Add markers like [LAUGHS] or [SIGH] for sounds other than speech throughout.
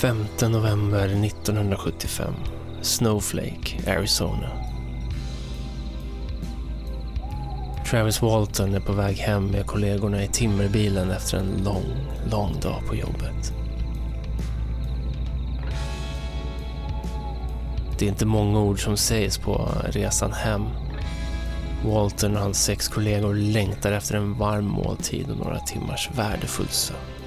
5 november 1975. Snowflake, Arizona. Travis Walton är på väg hem med kollegorna i timmerbilen efter en lång, lång dag på jobbet. Det är inte många ord som sägs på resan hem. Walton och hans sex kollegor längtar efter en varm måltid och några timmars värdefull sömn.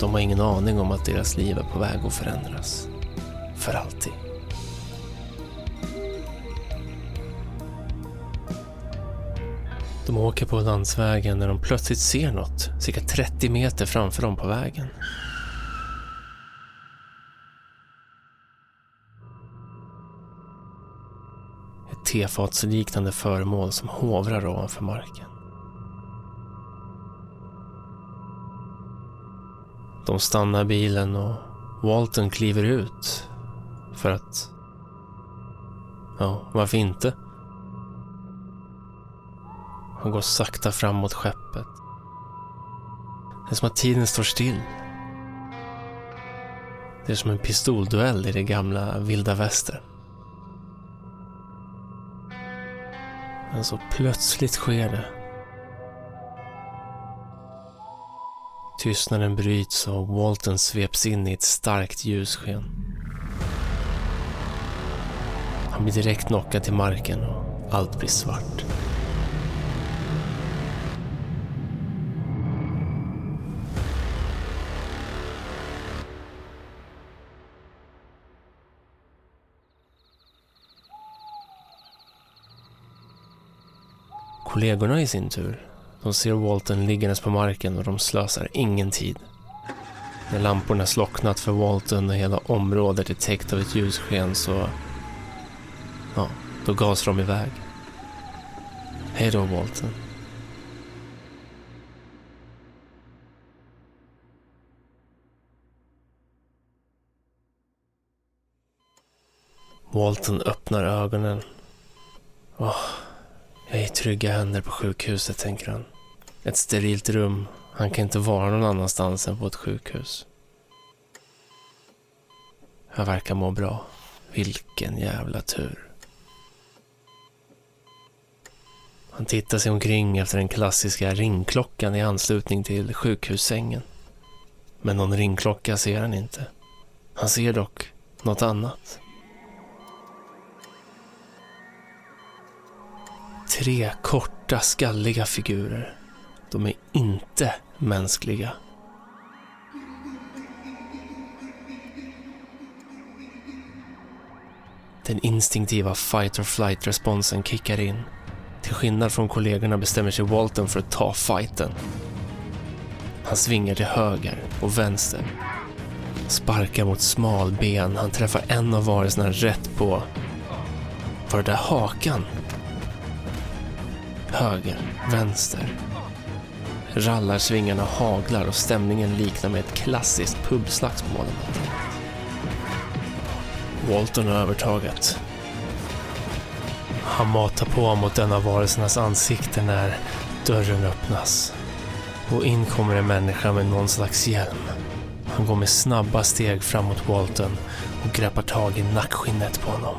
De har ingen aning om att deras liv är på väg att förändras. För alltid. De åker på landsvägen när de plötsligt ser något cirka 30 meter framför dem på vägen. Ett tefatsliknande föremål som hovrar ovanför marken. De stannar bilen och Walton kliver ut. För att... Ja, varför inte? Han går sakta fram mot skeppet. Det är som att tiden står still. Det är som en pistolduell i det gamla vilda väster. Men så plötsligt sker det. Tystnaden bryts och Walton sveps in i ett starkt ljussken. Han blir direkt knockad till marken och allt blir svart. Kollegorna i sin tur, de ser Walton liggandes på marken och de slösar ingen tid. När lamporna slocknat för Walton och hela området är täckt av ett ljussken så... Ja, då gasar de iväg. Hej då Walton. Walton öppnar ögonen. Oh i trygga händer på sjukhuset, tänker han. Ett sterilt rum. Han kan inte vara någon annanstans än på ett sjukhus. Jag verkar må bra. Vilken jävla tur. Han tittar sig omkring efter den klassiska ringklockan i anslutning till sjukhussängen. Men någon ringklocka ser han inte. Han ser dock något annat. Tre korta, skalliga figurer. De är inte mänskliga. Den instinktiva fight or flight-responsen kickar in. Till skillnad från kollegorna bestämmer sig Walton för att ta fighten. Han svingar till höger och vänster. Sparkar mot smalben. Han träffar en av varelserna rätt på... Var det där hakan? Höger, vänster. Rallarsvingarna haglar och stämningen liknar med ett klassiskt pubslagsmål. Walton har övertaget. Han matar på mot en av varelsernas ansikte när dörren öppnas. Och in kommer en människa med någon slags hjälm. Han går med snabba steg fram mot Walton och greppar tag i nackskinnet på honom.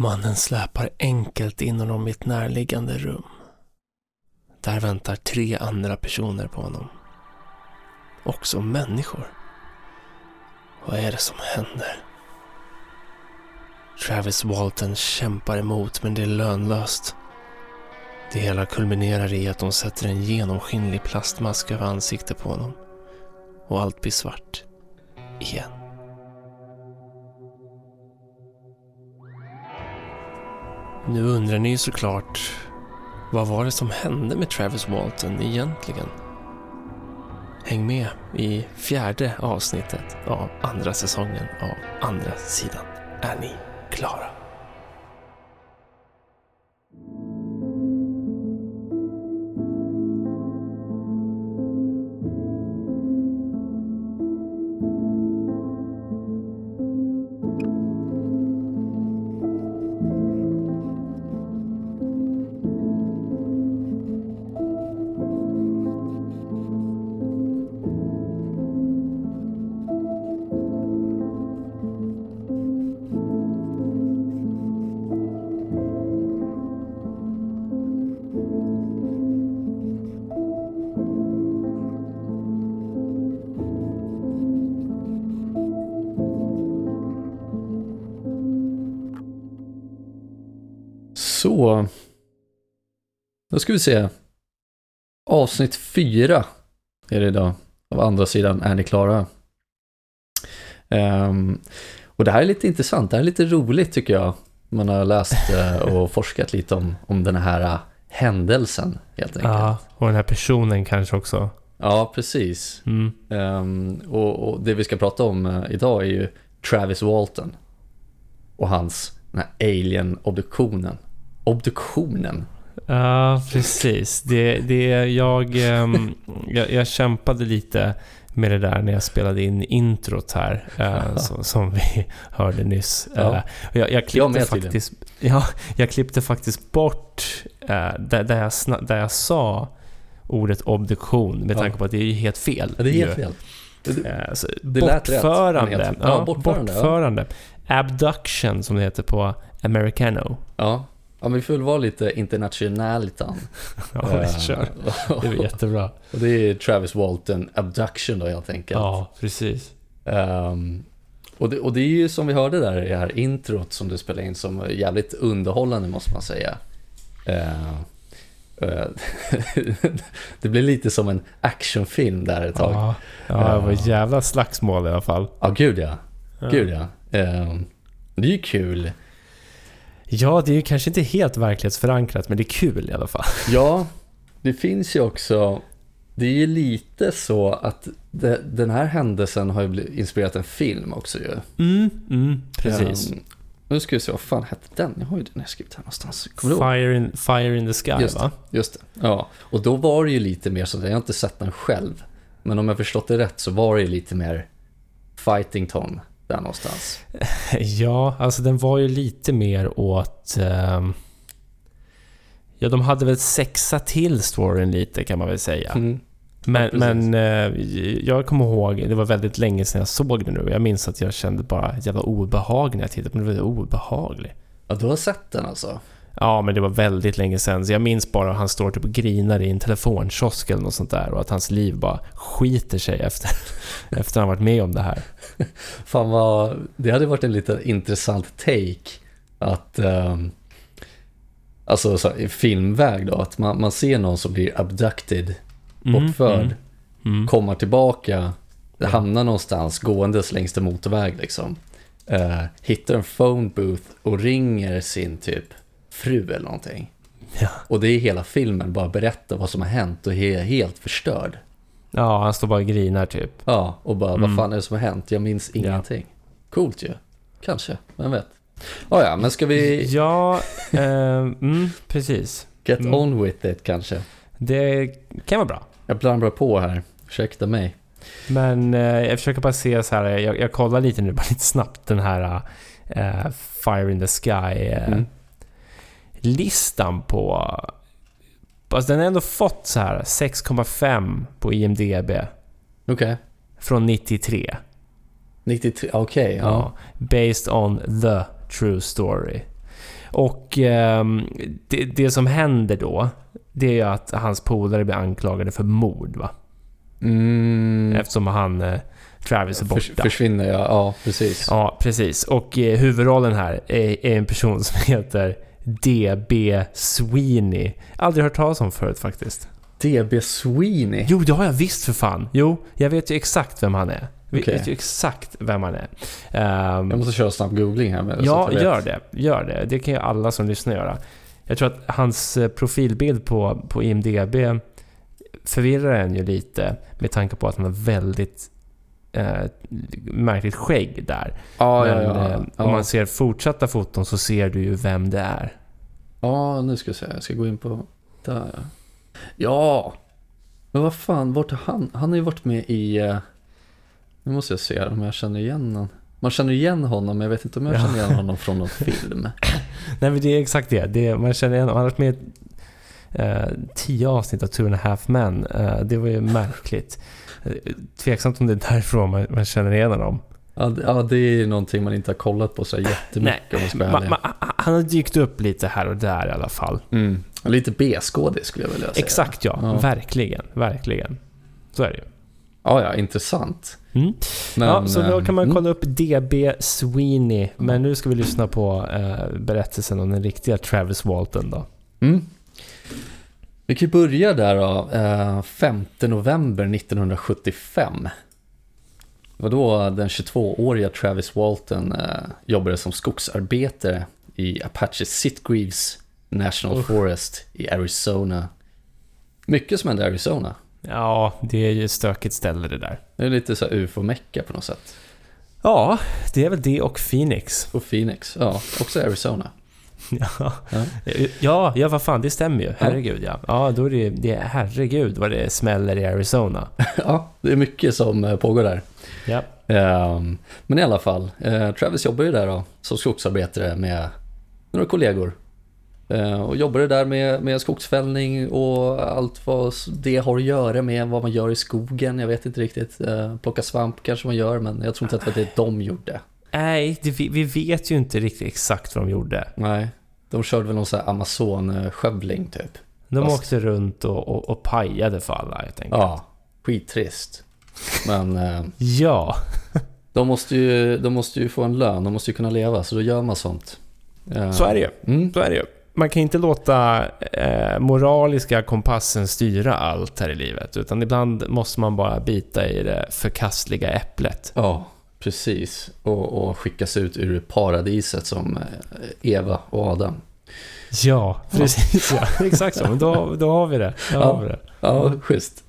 Mannen släpar enkelt in honom i ett närliggande rum. Där väntar tre andra personer på honom. Också människor. Vad är det som händer? Travis Walton kämpar emot men det är lönlöst. Det hela kulminerar i att de sätter en genomskinlig plastmask över ansiktet på honom. Och allt blir svart. Igen. Nu undrar ni såklart, vad var det som hände med Travis Walton egentligen? Häng med i fjärde avsnittet av andra säsongen av Andra sidan. Är ni klara? Då ska vi se. Avsnitt fyra är det idag. Av andra sidan är ni klara. Ehm, och det här är lite intressant, det här är lite roligt tycker jag. Man har läst eh, och forskat lite om, om den här eh, händelsen helt enkelt. Ja, och den här personen kanske också. Ja, precis. Mm. Ehm, och, och det vi ska prata om eh, idag är ju Travis Walton. Och hans, den här alien-obduktionen. Obduktionen? Ja, precis. Det, det, jag, ehm, jag, jag kämpade lite med det där när jag spelade in introt här, eh, [LAUGHS] som, som vi hörde nyss. Ja. Eh, jag, jag, Jag klippte med faktiskt, ja, jag klippte faktiskt bort eh, där, där, jag, sna- där jag sa ordet obduktion med Ja. tanke på att det är ju helt fel. Ja, det är helt ju. fel. Eh, så Det lät rätt, bortförande. Ja, ja, bortförande, ja. bortförande. Abduction som det heter på americano. Ja. Ja, men vi får väl vara lite internationalitan. [LAUGHS] Ja, Eh, kör. Det är jättebra. och det är Travis Walton Abduction då helt enkelt. Ja, precis. Ehm, och, det, och det är ju som vi hörde där i det här introt som du spelade in som är jävligt underhållande måste man säga. Eh, [LAUGHS] det blir lite som en actionfilm där ett tag. Ja, Ja, ja, det var ett jävla slagsmål i alla fall. gud ja. Ja. Gud ja. Det är ju kul. Ja, det är ju kanske inte helt verklighetsförankrat, men det är kul i alla fall. Ja, det finns ju också, det är ju lite så att det, den här händelsen har ju inspirerat en film också ju. Mm, mm, precis. Ehm, nu ska vi se, vad fan hette den? Jag har ju den här skrivit här någonstans. Fire in, fire in the sky, Just det. va? Just det. Ja, och då var det ju lite mer så, jag har inte sett den själv. Men om jag förstått det rätt så var det ju lite mer fighting-ton där någonstans. [LAUGHS] Ja, alltså den var ju lite mer åt... ehm, ja, de hade väl sexa till storyn lite kan man väl säga. Mm. Men, precis. men eh, jag kommer ihåg, det var väldigt länge sedan jag såg det nu. Jag minns att jag kände bara jävla obehag när jag tittade på den. Det var obehaglig. Ja, du har sett den alltså? Ja, men det var väldigt länge sedan. Så jag minns bara att han står typ och grinar i en telefonkiosk eller något sånt där. Och att hans liv bara skiter sig efter, [LAUGHS] efter han varit med om det här. [LAUGHS] Fan vad, det hade varit en lite intressant take att, ehm, alltså så, i filmväg då, att man, man ser någon som blir abducted, Mm, bortförd, mm, mm. komma tillbaka, Ja. hamnar någonstans gåendes längs en motorväg liksom. Eh, hittar en phone booth och ringer sin typ fru eller någonting. Ja. Och det är hela filmen, bara berätta vad som har hänt och är helt förstörd. ja, han står bara och grinar typ. Ja, och bara Mm. vad fan är det som har hänt? Jag minns ingenting. Coolt ju. Kanske, vem vet. Oh, ja, men ska vi Ja, eh, mm, precis. get Mm. on with it kanske? Det kan vara bra. Jag blandar på här, ursäkta mig. Men eh, jag försöker bara se så här, jag, jag kollar lite nu, bara lite snabbt den här eh, Fire in the Sky eh, Mm. Listan på... Alltså den har ändå fått så här 6,5 på IMDB Okej, från 93. 93, okej. Ja. ja. Based on the true story. Och ehm, det, det som händer då, det är ju att hans polare blir anklagade för mord va? Mm, Eftersom han, eh, Travis är borta. förs- försvinner jag, ja precis. Ja, precis. Och eh, huvudrollen här är, är en person som [LAUGHS] heter D.B. Sweeney. Aldrig hört talas om förut faktiskt. DB Sweeney. Jo, det har jag visst för fan. Jo, jag vet ju exakt vem han är. Jag Okej. vet ju exakt vem han är. Ehm, Jag måste köra snabb googling här. Med, ja, gör det. Gör det. Det kan ju alla som lyssnar göra. Jag tror att hans eh, profilbild på, på IMDB förvirrar en ju lite med tanke på att han har väldigt eh, märkligt skägg där. Ja, Men ja, ja. eh, ja. om man ser fortsatta foton så ser du ju vem det är. Ja, nu ska jag se. Jag ska gå in på... Där ja. Ja! Men vad fan, vart är han? Han har ju varit med i... eh, Nu måste jag se om jag känner igen honom. Man känner igen honom, men jag vet inte om jag Ja. känner igen honom från någon film. [LAUGHS] Nej men det är exakt det. det man känner igen, han har varit med i eh, tio avsnitt av Two and a half men. Eh, det var ju märkligt. Eh, tveksamt om det är därifrån man, man känner igen honom. Ja, det- är någonting man inte har kollat på så jättemycket om jag ska vara Ma, ma, han har dykt upp lite här och där i alla fall. Mm. Lite B-skådis skulle jag vilja säga. Exakt ja, Ja. verkligen, verkligen. Så är det ju. Ja, ja, intressant. Mm. Men, ja, så då kan man mm, kolla upp DB Sweeney. Men nu ska vi lyssna på eh, berättelsen om den riktiga Travis Walton då. Mm. Vi kan ju börja där då, eh, 5 november 1975. Det var då den 22-åriga Travis Walton eh, jobbade som skogsarbetare i Apache Sitgreaves National Usch. Forest i Arizona. Mycket som händer i Arizona. Ja, det är ju ett stökigt ställe det där. Det är lite så ufo-mecka på något sätt. Ja, det är väl det och Phoenix. Och Phoenix, ja, också Arizona. [LAUGHS] Ja, Ja. ja, vad fan, det stämmer ju. Herregud ja. Ja, då är det, det är herregud vad det smäller i Arizona. [LAUGHS] ja, det är mycket som eh, pågår där. Ja. Ehm, men i alla fall, eh, Travis jobbar ju där då som skogsarbetare med några kollegor. Eh, och jobbade där med, med skogsfällning och allt vad det har att göra med vad man gör i skogen. Jag vet inte riktigt. Eh, plocka svamp kanske man gör, men jag tror inte att det var det de gjorde. Nej, det, vi, vi vet ju inte riktigt exakt vad de gjorde. Nej, de körde väl någon sån här Amazon-skövling typ. De Fast- åkte runt och, och, och pajade för alla helt enkelt. Ja, skittrist. Men eh, Ja. [LAUGHS] de, måste ju, de måste ju få en lön, de måste ju kunna leva, så då gör man sånt. Eh, Så är det ju. Mm. Så är det ju. Man kan inte låta eh, moraliska kompassen styra allt här i livet. Utan ibland måste man bara bita i det förkastliga äpplet. Ja, precis. Och, och skickas ut ur paradiset som eh, Eva och Adam. Ja, precis ja. Exakt så. Men då, då har vi det. Då Ja. har vi det. Ja, schysst.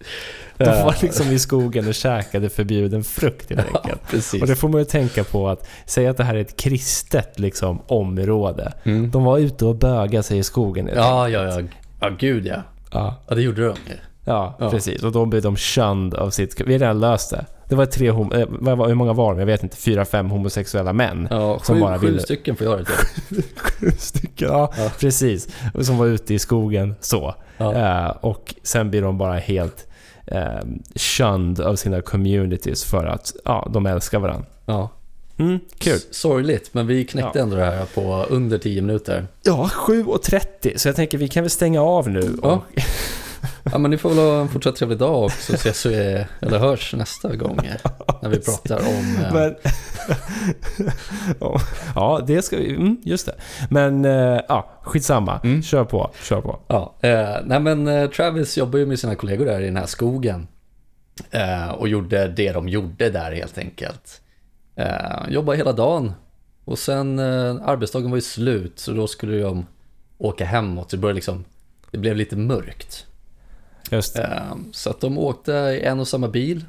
De Eh, var liksom i skogen och käkade förbjuden frukt helt ja, enkelt. precis. Och det får man ju tänka på att säga att det här är ett kristet liksom, område. Mm. De var ute och bögade sig i skogen helt Ja, enkelt. ja, ja. Ja, gud ja. ja. Ja, det gjorde de. Ja, Ja. precis. Och då blev de shunned av sitt... Vi har redan löst det. Det var tre hom... eh, vad Hur många var de? Jag vet inte. Fyra, fem homosexuella män. Ja, Som sju, bara sju ville- stycken får göra det. [LAUGHS] Sju stycken. Ja, Ja. precis. Som var ute i skogen så. Ja. Eh, och sen blir de bara helt eh, shunned av sina communities för att ja, de älskar varandra. Ja. Mm, kul. Sorgligt, men vi knäckte Ja. ändå det här på under 10 minuter. Ja, 7.30. Så jag tänker vi kan väl stänga av nu. Och, Ja, [LAUGHS] men ni får väl ha en fortsatt trevlig dag och så ses vi, eller hörs nästa gång när vi [LAUGHS] pratar om... eh, Men... [LAUGHS] ja, det ska vi... Mm, just det. Men eh, ja, skitsamma. Mm. Kör på, kör på. Ja, eh, nej men Travis jobbar ju med sina kollegor där i den här skogen. Och gjorde det de gjorde där helt enkelt. Jobbade hela dagen. Och sen arbetsdagen var ju slut så då skulle de åka hemåt. Det började liksom, det blev lite mörkt. Just det. Eh, så att de åkte i en och samma bil.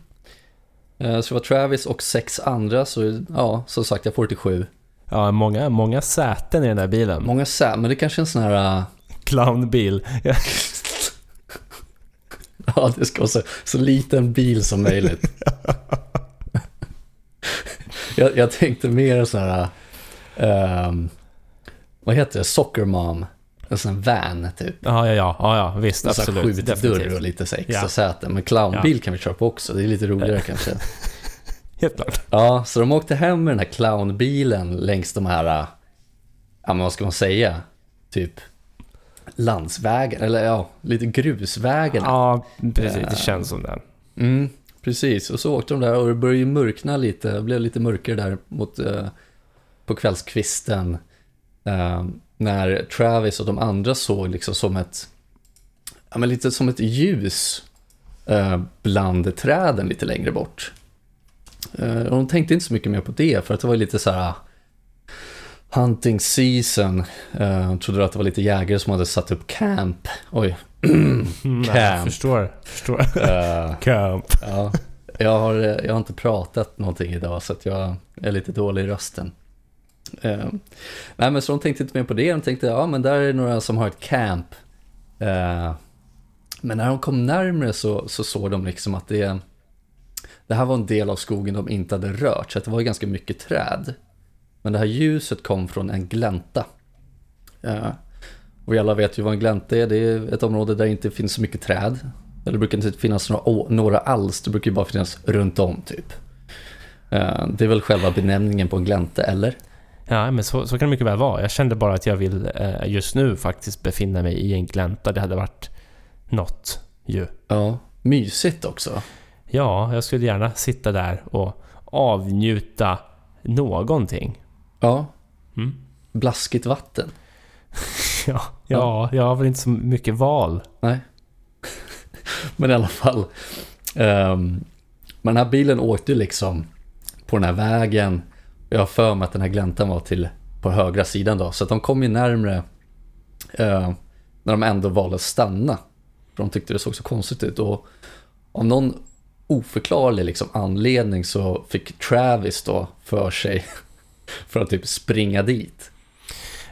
Eh, så det var Travis och sex andra, så ja, som sagt jag får det till sju. Ja, många, många säten i den där bilen. Många sä, men det är kanske är en sån här... eh, Clownbil. [LAUGHS] Ja, det ska vara så, så liten bil som möjligt. [LAUGHS] jag, jag tänkte mer sån här, ehm, vad heter det, soccer mom. En sån här van typ. ja, ja, ja, ja, ja visst. En här Absolut. skjutdörr och lite så extra Ja. säten. Men clownbil kan vi köra på också, det är lite roligare kanske. [LAUGHS] Helt klart. Ja, så de åkte hem med den här clownbilen längs de här, äh, ja men vad ska man säga, typ landsvägen, eller ja, lite grusvägen. Ja, precis. Det känns som det. Mm, precis, och så åkte de där och det började ju mörkna lite, det blev lite mörkare där mot, eh, på kvällskvisten. Eh, när Travis och de andra såg liksom som ett, ja men lite som ett ljus eh, bland träden lite längre bort. Eh, och de tänkte inte så mycket mer på det för att det var lite så här hunting season. Eh, trodde att det var lite jägare som hade satt upp camp. Oj. [CLEARS THROAT] Camp. förstår. förstår. Eh, [LAUGHS] Camp. Ja, jag har, jag har inte pratat någonting idag så jag är lite dålig i rösten. Eh, nej men så de tänkte inte mer på det, de tänkte ja men där är några som har ett camp. Eh, men när de kom närmre så, så såg de liksom att det, det här var en del av skogen de inte hade rört så att det var ganska mycket träd. Men det här ljuset kom från en glänta. Eh, och vi alla vet ju vad en glänta är, det är ett område där det inte finns så mycket träd. Eller det brukar inte finnas några, några alls, det brukar ju bara finnas runt om typ. Eh, det är väl själva benämningen på en glänta, eller? Ja, men så, så kan det mycket väl vara. Jag kände bara att jag vill eh, just nu faktiskt befinna mig i en glänta. Det hade varit något ju. Ja, mysigt också. Ja, jag skulle gärna sitta där och avnjuta någonting. Ja, Mm. blaskigt vatten. [LAUGHS] Ja, ja, jag har väl inte så mycket val. Nej. [LAUGHS] Men i alla fall. Um, men den här bilen åkte liksom på den här vägen. Jag har för mig att den här gläntan var till på högra sidan då. Så att de kom ju närmre eh, när de ändå valde att stanna. För de tyckte det såg så konstigt ut. Och av någon oförklarlig liksom anledning så fick Travis då för sig [LAUGHS] för att typ springa dit.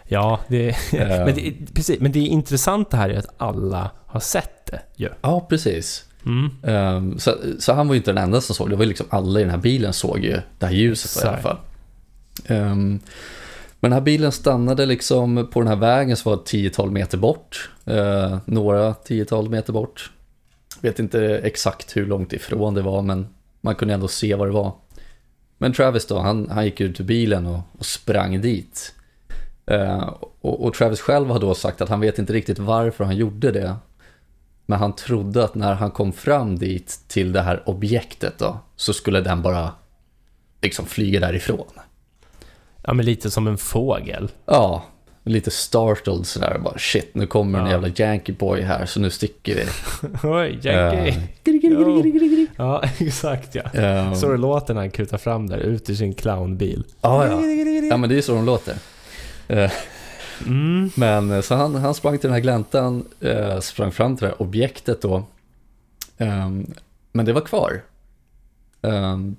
Ja, det, Eh. men, det, precis, men det intressanta här är att alla har sett det ju. Ja, precis. Mm. Ehm, så, så han var ju inte den enda som såg det. var ju liksom alla i den här bilen såg ju det här ljuset i alla fall. Um, men den här bilen stannade liksom på den här vägen som var ett tiotal meter bort. Eh, några tiotal meter bort. Vet inte exakt hur långt ifrån det var men man kunde ändå se vad det var. Men Travis då, han, han gick ut ur bilen och, och sprang dit. Eh, och, och Travis själv har då sagt att han vet inte riktigt varför han gjorde det. Men han trodde att när han kom fram dit till det här objektet då, så skulle den bara liksom flyga därifrån. Ja, men lite som en fågel. Ja, lite startled sådär. Bara shit, nu kommer en Ja. jävla Yankee boy här så nu sticker vi. [LAUGHS] Oj, Jackie. Eh, [LAUGHS] Ja, exakt ja. eh, Så det låter när han kutar fram där, ut ur sin clownbil. ja, ja. ja, men det är så de låter. Eh, Mm. Men så han, han sprang till den här gläntan, eh, sprang fram till det här objektet då. Ehm, men det var kvar. Um,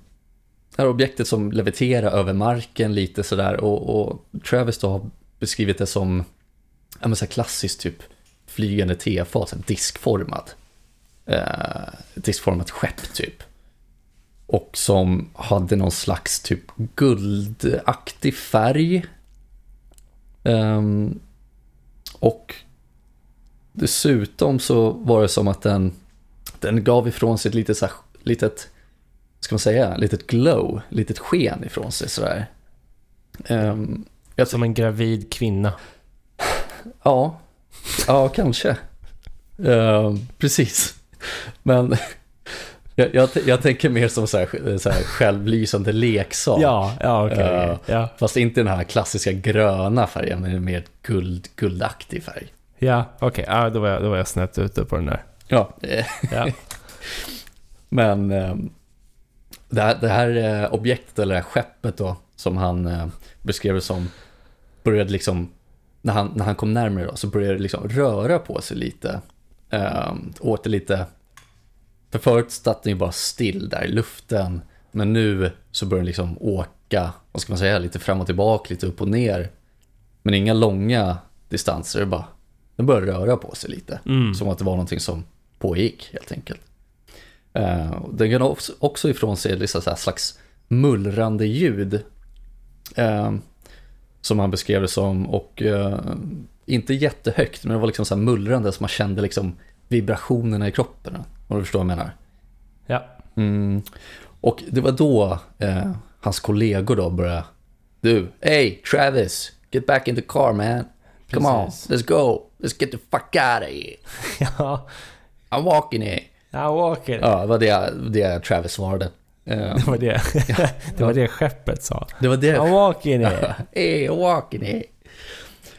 det här objektet som leviterar över marken lite sådär och, och Travis då har beskrivit det som ja, men så klassiskt typ flygande tefat, diskformat. diskformad. Eh, diskformat skepp typ. Och som hade någon slags typ guldaktig färg. Ehm, och dessutom så var det som att den, den gav ifrån sig ett litet, så här, litet, ska man säga, litet glow, litet sken ifrån sig sådär. Um, jag, Som en gravid kvinna. [LAUGHS] ja, ja kanske. Ehm, precis. Men [LAUGHS] jag, jag, jag tänker mer som så här, så här självlysande leksak. Ja, ja okej. Ja. okej. Ja, Fast inte den här klassiska gröna färgen, men en mer guld, guldaktig färg. ja okej. Ja, då, var jag, då var jag snett ute på den där. Ja, Ja. [LAUGHS] men eh, det här, det här eh, objektet, eller det här skeppet då, som han eh, beskrev det som, började liksom, när han, när han kom närmare då, så började det liksom röra på sig lite. Eh, åter lite, för förut satt den ju bara still där i luften, men nu så börjar den liksom åka, vad ska man säga, lite fram och tillbaka, lite upp och ner. Men inga långa distanser, bara, den börjar röra på sig lite. Mm. Som att det var någonting som pågick helt enkelt. Uh, den kan också- ifrån sig liksom så slags mullrande ljud. eh, som han beskrev det som och eh, inte jättehögt men det var liksom så här mullrande som man kände liksom vibrationerna i kroppen. Om du förstår vad jag menar. Ja. Mm. Och det var då eh, hans kollegor då började Du, hey Travis, get back in the car man. Come on, Precis. let's go. Let's get the fuck out of here. [LAUGHS] Ja, I'm walking here. Jag åker. Ja, det var det, det Travis svarade. [LAUGHS] Det var det. [LAUGHS] det var det skeppet sa. det var det. I'm walking it. hey, walking here.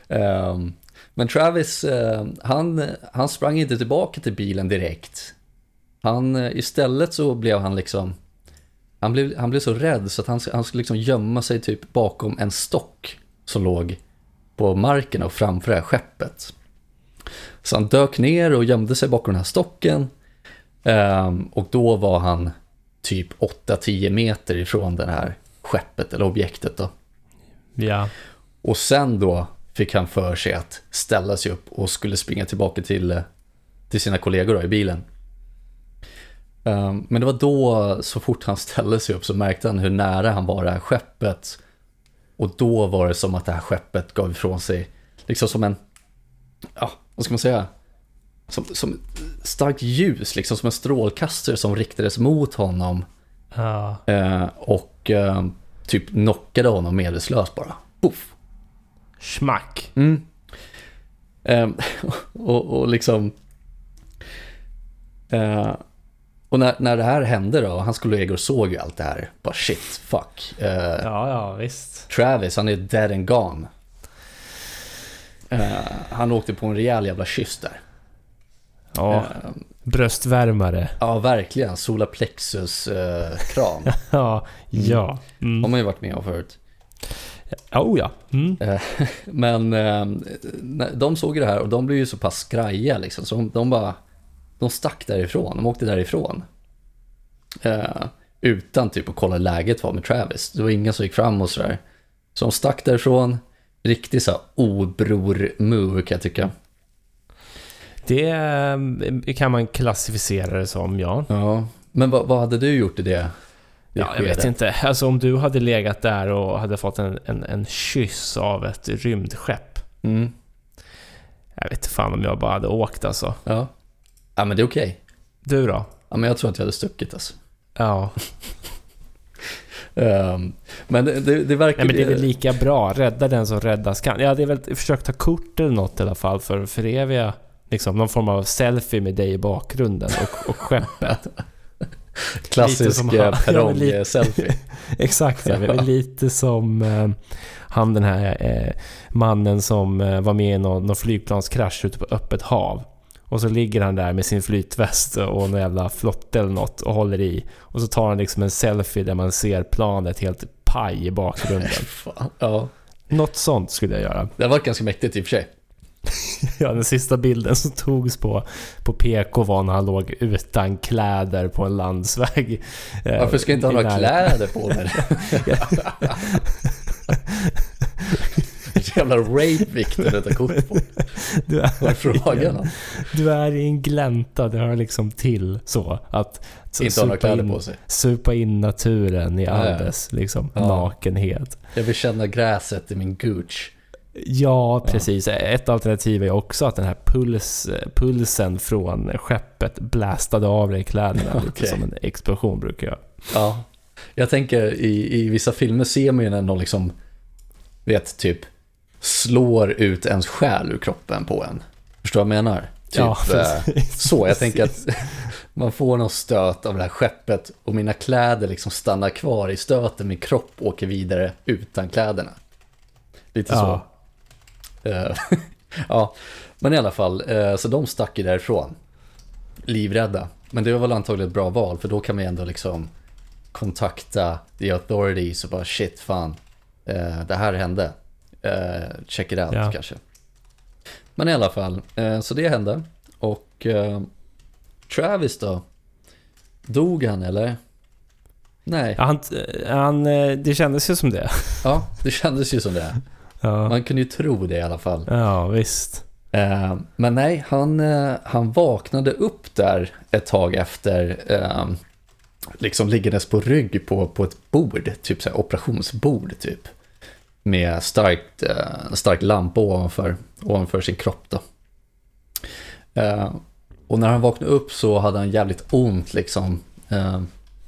Ehm, men Travis, eh, han, han sprang inte tillbaka till bilen direkt. Han, eh, istället så blev han liksom, han blev, han blev så rädd så att han, han skulle liksom gömma sig typ bakom en stock som låg på marken och framför det här skeppet. Så han dök ner och gömde sig bakom den här stocken. Ehm, och då var han typ 8-10 meter ifrån det här skeppet eller objektet då. Ja. Och sen då fick han för sig att ställa sig upp och skulle springa tillbaka till, eh, till sina kollegor då, i bilen. Ehm, men det var då, så fort han ställde sig upp så märkte han hur nära han var det här skeppet. Och då var det som att det här skeppet gav ifrån sig, liksom som en, ja, vad ska man säga? Som, som starkt ljus, liksom som en strålkastare som riktades mot honom. ja. Eh, och eh, typ knockade honom medvetslös bara. Puff. Schmack. Mm. Ehm, [LAUGHS] och, och liksom... Eh, Och när, när det här hände då, hans kollegor såg ju allt det här. Bara shit, fuck. Eh, Ja, ja, visst. Travis, han är dead and gone. Eh, han åkte på en rejäl jävla kyss där. Ja, Eh, bröstvärmare. ja, verkligen. Solar plexus-kram. [LAUGHS] Ja, ja. har Mm. man ju varit med om förut. Oh ja. Mm. [LAUGHS] Men eh, när- de såg ju det här och de blev ju så pass skraja liksom. Så de, de bara, de stack därifrån. De åkte därifrån. Eh, utan typ att kolla läget var med Travis. Det var ingen som gick fram och sådär. Så de stack därifrån. Riktig så obror-move kan jag tycka. Det eh, kan man klassificera det som, ja. Ja, men vad, vad hade du gjort i det, Ja, jag vet inte. Alltså om du hade legat där och hade fått en, en, en kyss av ett rymdskepp. Mm, Jag vet inte fan om jag bara hade åkt alltså. ja. ja, men det är okej. Du då? Ja, men jag tror att jag hade stuckit alltså. Ja. [LAUGHS] Ehm, men det, det, det verkar... Nej, men det är väl lika bra. Rädda den som räddas kan. Jag hade väl försökt ta kort eller något i alla fall för att föreviga liksom, någon form av selfie med dig i bakgrunden och, och skeppet. [LAUGHS] Klassisk eh, ja, perrong-selfie. [LAUGHS] Exakt, ja. Lite som eh, han den här eh, mannen som eh, var med i någon, någon flygplanskrasch ute på öppet hav. Och så ligger han där med sin flytväst och någon jävla flotte eller något och håller i. Och så tar han liksom en selfie där man ser planet helt paj i bakgrunden. [LAUGHS] Fan, ja, Något sånt skulle jag göra. det varit ganska mäktigt i och för sig. [LAUGHS] Ja, den sista bilden som togs på, på PK var när han låg utan kläder på en landsväg. eh, Varför ska inte ha några närheten. kläder på mig? [LAUGHS] [LAUGHS] Jävla rape Victor att ta kort på. Du är, Vad är frågan? du är i en glänta, det hör liksom till så. Att så Inte ha supa kläder in, på sig. supa in naturen i all dess liksom, Ja. nakenhet. Jag vill känna gräset i min gooch. Ja, precis. Ett alternativ är också att den här puls, pulsen från skeppet blastade av dig kläderna lite Okej. som en explosion brukar göra. Ja. Jag tänker i, i vissa filmer ser man ju när någon liksom, vet, typ slår ut ens själ ur kroppen på en. Förstår du vad jag menar? Typ, Ja, eh, precis. så, jag tänker att [LAUGHS] man får någon stöt av det här skeppet och mina kläder liksom stannar kvar i stöten, min kropp åker vidare utan kläderna. Lite Ja. så. Eh, [LAUGHS] ja, men i alla fall, eh, så de stack ju därifrån. Livrädda. Men det var väl antagligen ett bra val, för då kan man ju ändå liksom kontakta the authorities och bara shit fan, eh, det här hände. Check it out Ja. kanske. Men i alla fall, så det hände. Och Travis då? Dog han eller? Nej, Han, han, det kändes ju som det. ja, det kändes ju som det. Ja, Man kunde ju tro det i alla fall. ja visst. Eh, men nej, han, eh, han vaknade upp där ett tag efter, eh, liksom liggandes på rygg på, på ett bord, typ så här operationsbord typ. Med starkt, stark lampa ovanför, ovanför sin kropp då. Och när han vaknade upp så hade han jävligt ont liksom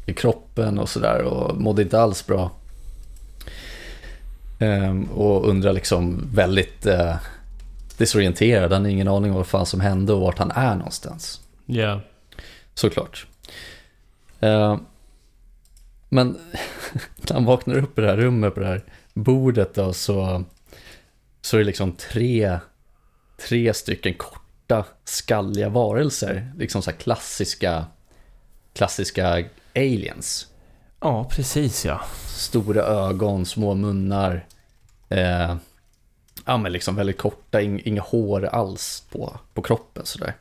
i kroppen och sådär och mådde inte alls bra. Eh, och undrar liksom väldigt eh, desorienterad. Han har ingen aning om vad fan som hände och vart han är någonstans. Ja. Såklart. Eh, men [LAUGHS] när han vaknar upp i det här rummet på det här bordet då så, så är det liksom tre, tre stycken korta skalliga varelser. Liksom så klassiska, klassiska aliens. Ja, precis ja. Stora ögon, små munnar. Eh, ja men liksom väldigt korta, ing, inga hår alls på, på kroppen sådär.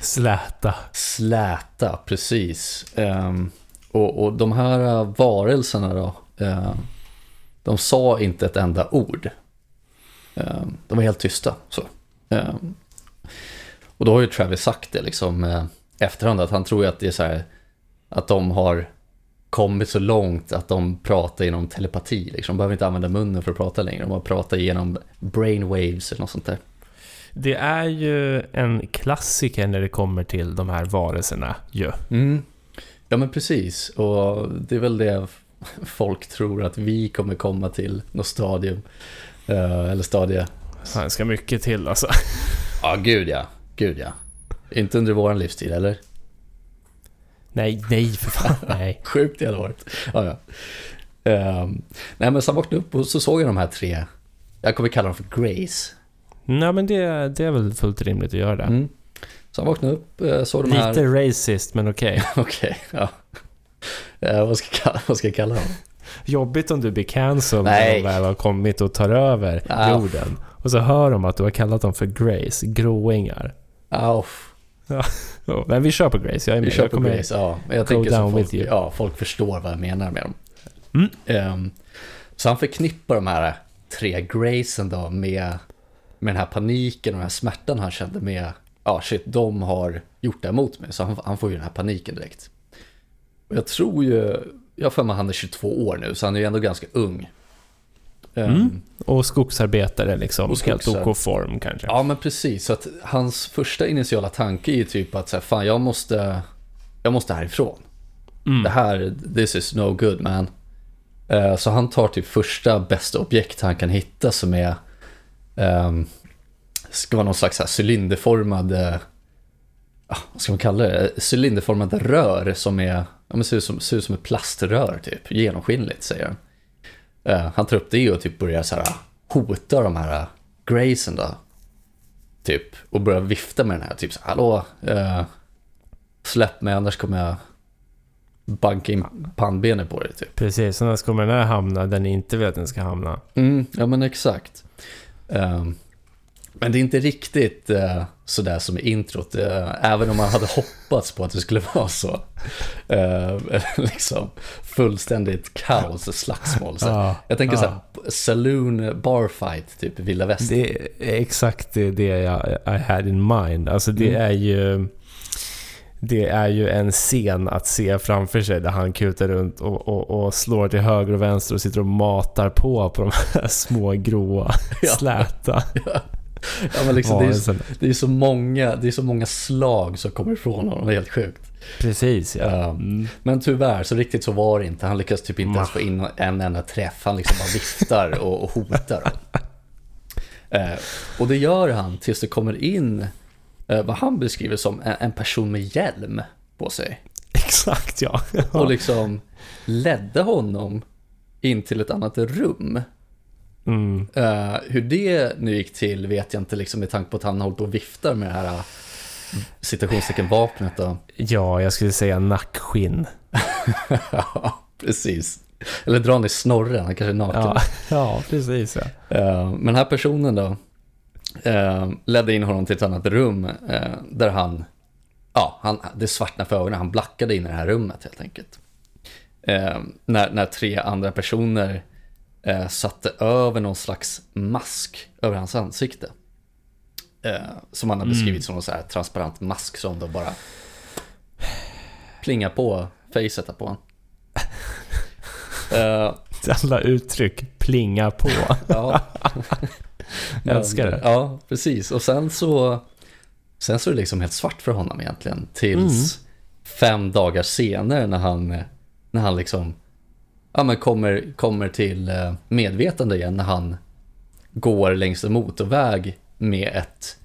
Släta. Släta, precis. Ehm, och, och de här eh, varelserna då, eh, de sa inte ett enda ord. Ehm, de var helt tysta. Så. Ehm, och då har ju Travis sagt det liksom eh, efterhand att han tror ju att det är så här att de har kommit så långt att de pratar genom telepati. Liksom. De behöver inte använda munnen för att prata längre. De bara pratar genom brainwaves eller något sånt där. Det är ju en klassiker när det kommer till de här varelserna ju. Mm. Ja men precis, och det är väl det folk tror att vi kommer komma till något stadium. Eh, eller stadie. Fan, ska mycket till alltså. Ja, gud ja. Gud ja. Inte under våran livstid, eller? Nej, nej för fan, [LAUGHS] nej. Sjukt det hade varit. Ja, ja. Ehm, nej men så vaknade upp och så såg jag de här tre, jag kommer kalla dem för Grace. Nej men det, det är väl fullt rimligt att göra det. Mm. Så han vaknade upp, eh, såg de här... Lite racist, men okej. [LAUGHS] Okej, ja. Eh, vad, ska kalla, vad ska jag kalla dem? Jobbigt om du blir cancelled när de väl har kommit och tar över Ja. jorden. Och så hör de att du har kallat dem för Grace, gråingar. Ja, Ja, men vi kör på Grace, jag är med. vi kör jag på Grace. Ja, jag tänker så folk, ja, folk förstår vad jag menar med dem. Mm. Ehm, så han förknippar de här tre Gracen då med, med den här paniken och den här smärtan han kände med, ja shit, de har gjort det emot mig. Så han, han får ju den här paniken direkt. Och jag tror ju, jag har för mig han är 22 år nu, så han är ju ändå ganska ung. Ehm, Mm. Och skogsarbetare liksom, Och helt OK form kanske. Ja men precis, så att hans första initiala tanke är ju typ att säga, fan jag måste, jag måste härifrån. Mm. Det här, this is no good man. Eh, Så han tar typ första bästa objekt han kan hitta som är, um, ska vara någon slags så här cylinderformad, eh, vad ska man kalla det, cylinderformad rör som är, ja, men ser, ut som, ser ut som ett plaströr typ, genomskinligt säger han. Eh, han tar upp det och typ börjar så här hota de här Graysen då. Typ, och börjar vifta med den här, typ så här, hallå, eh, släpp mig annars kommer jag banka in pannbenet på dig typ. Precis, annars kommer den här hamna där ni inte vill att den ska hamna. Mm, ja men exakt. Ehm, men det är inte riktigt uh, sådär som i introt, eh, även om man hade hoppats på att det skulle [LAUGHS] vara så. Uh, [LAUGHS] liksom fullständigt kaos och slagsmål. Så. Ja, Jag tänker ja. såhär, saloon bar fight, typ vilda västern. Det är exakt det det jag I had in mind. Alltså det Mm. är ju... Det är ju en scen att se framför sig där han kutar runt och, och, och slår till höger och vänster och sitter och matar på på de här [LAUGHS] små gråa, Ja. släta Ja, men liksom, det, är, så- det, är så många, det är så många slag som kommer ifrån honom, det är helt sjukt. Precis ja. Ja. Mm. Men tyvärr, så riktigt så var det inte. Han lyckas typ inte ens få in en enda träff. Han liksom bara viftar och, och hotar. dem. [LAUGHS] Eh, och det gör han tills det kommer in eh, vad han beskriver som en, en person med hjälm på sig. Exakt ja. Och liksom ledde honom in till ett annat rum. Mm. Eh, hur det nu gick till vet jag inte liksom med tanke på att han håller på och viftar med det här eh, citationstecken vapnet då. Ja, jag skulle säga nackskinn. [LAUGHS] ja, precis. Eller dra han i snorren, han kanske är naken. Ja, [LAUGHS] ja precis ja. Eh, Men den här personen då eh, ledde in honom till ett annat rum eh, där han, ja, han, det svartnade för ögonen, han blackade in i det här rummet helt enkelt. När, när tre andra personer eh, satte över någon slags mask över hans ansikte. Eh, som han har beskrivit som någon så här transparent mask som då bara plingar på facet på honom. [LAUGHS] Eh, Alla uttryck plinga på. [LAUGHS] Ja. Jag älskar det. Ja, precis. Och sen så, sen så är det liksom helt svart för honom egentligen. Tills Mm. fem dagar senare när han, när han liksom, ja men kommer, kommer till eh, medvetande igen. När han går längs en motorväg med ett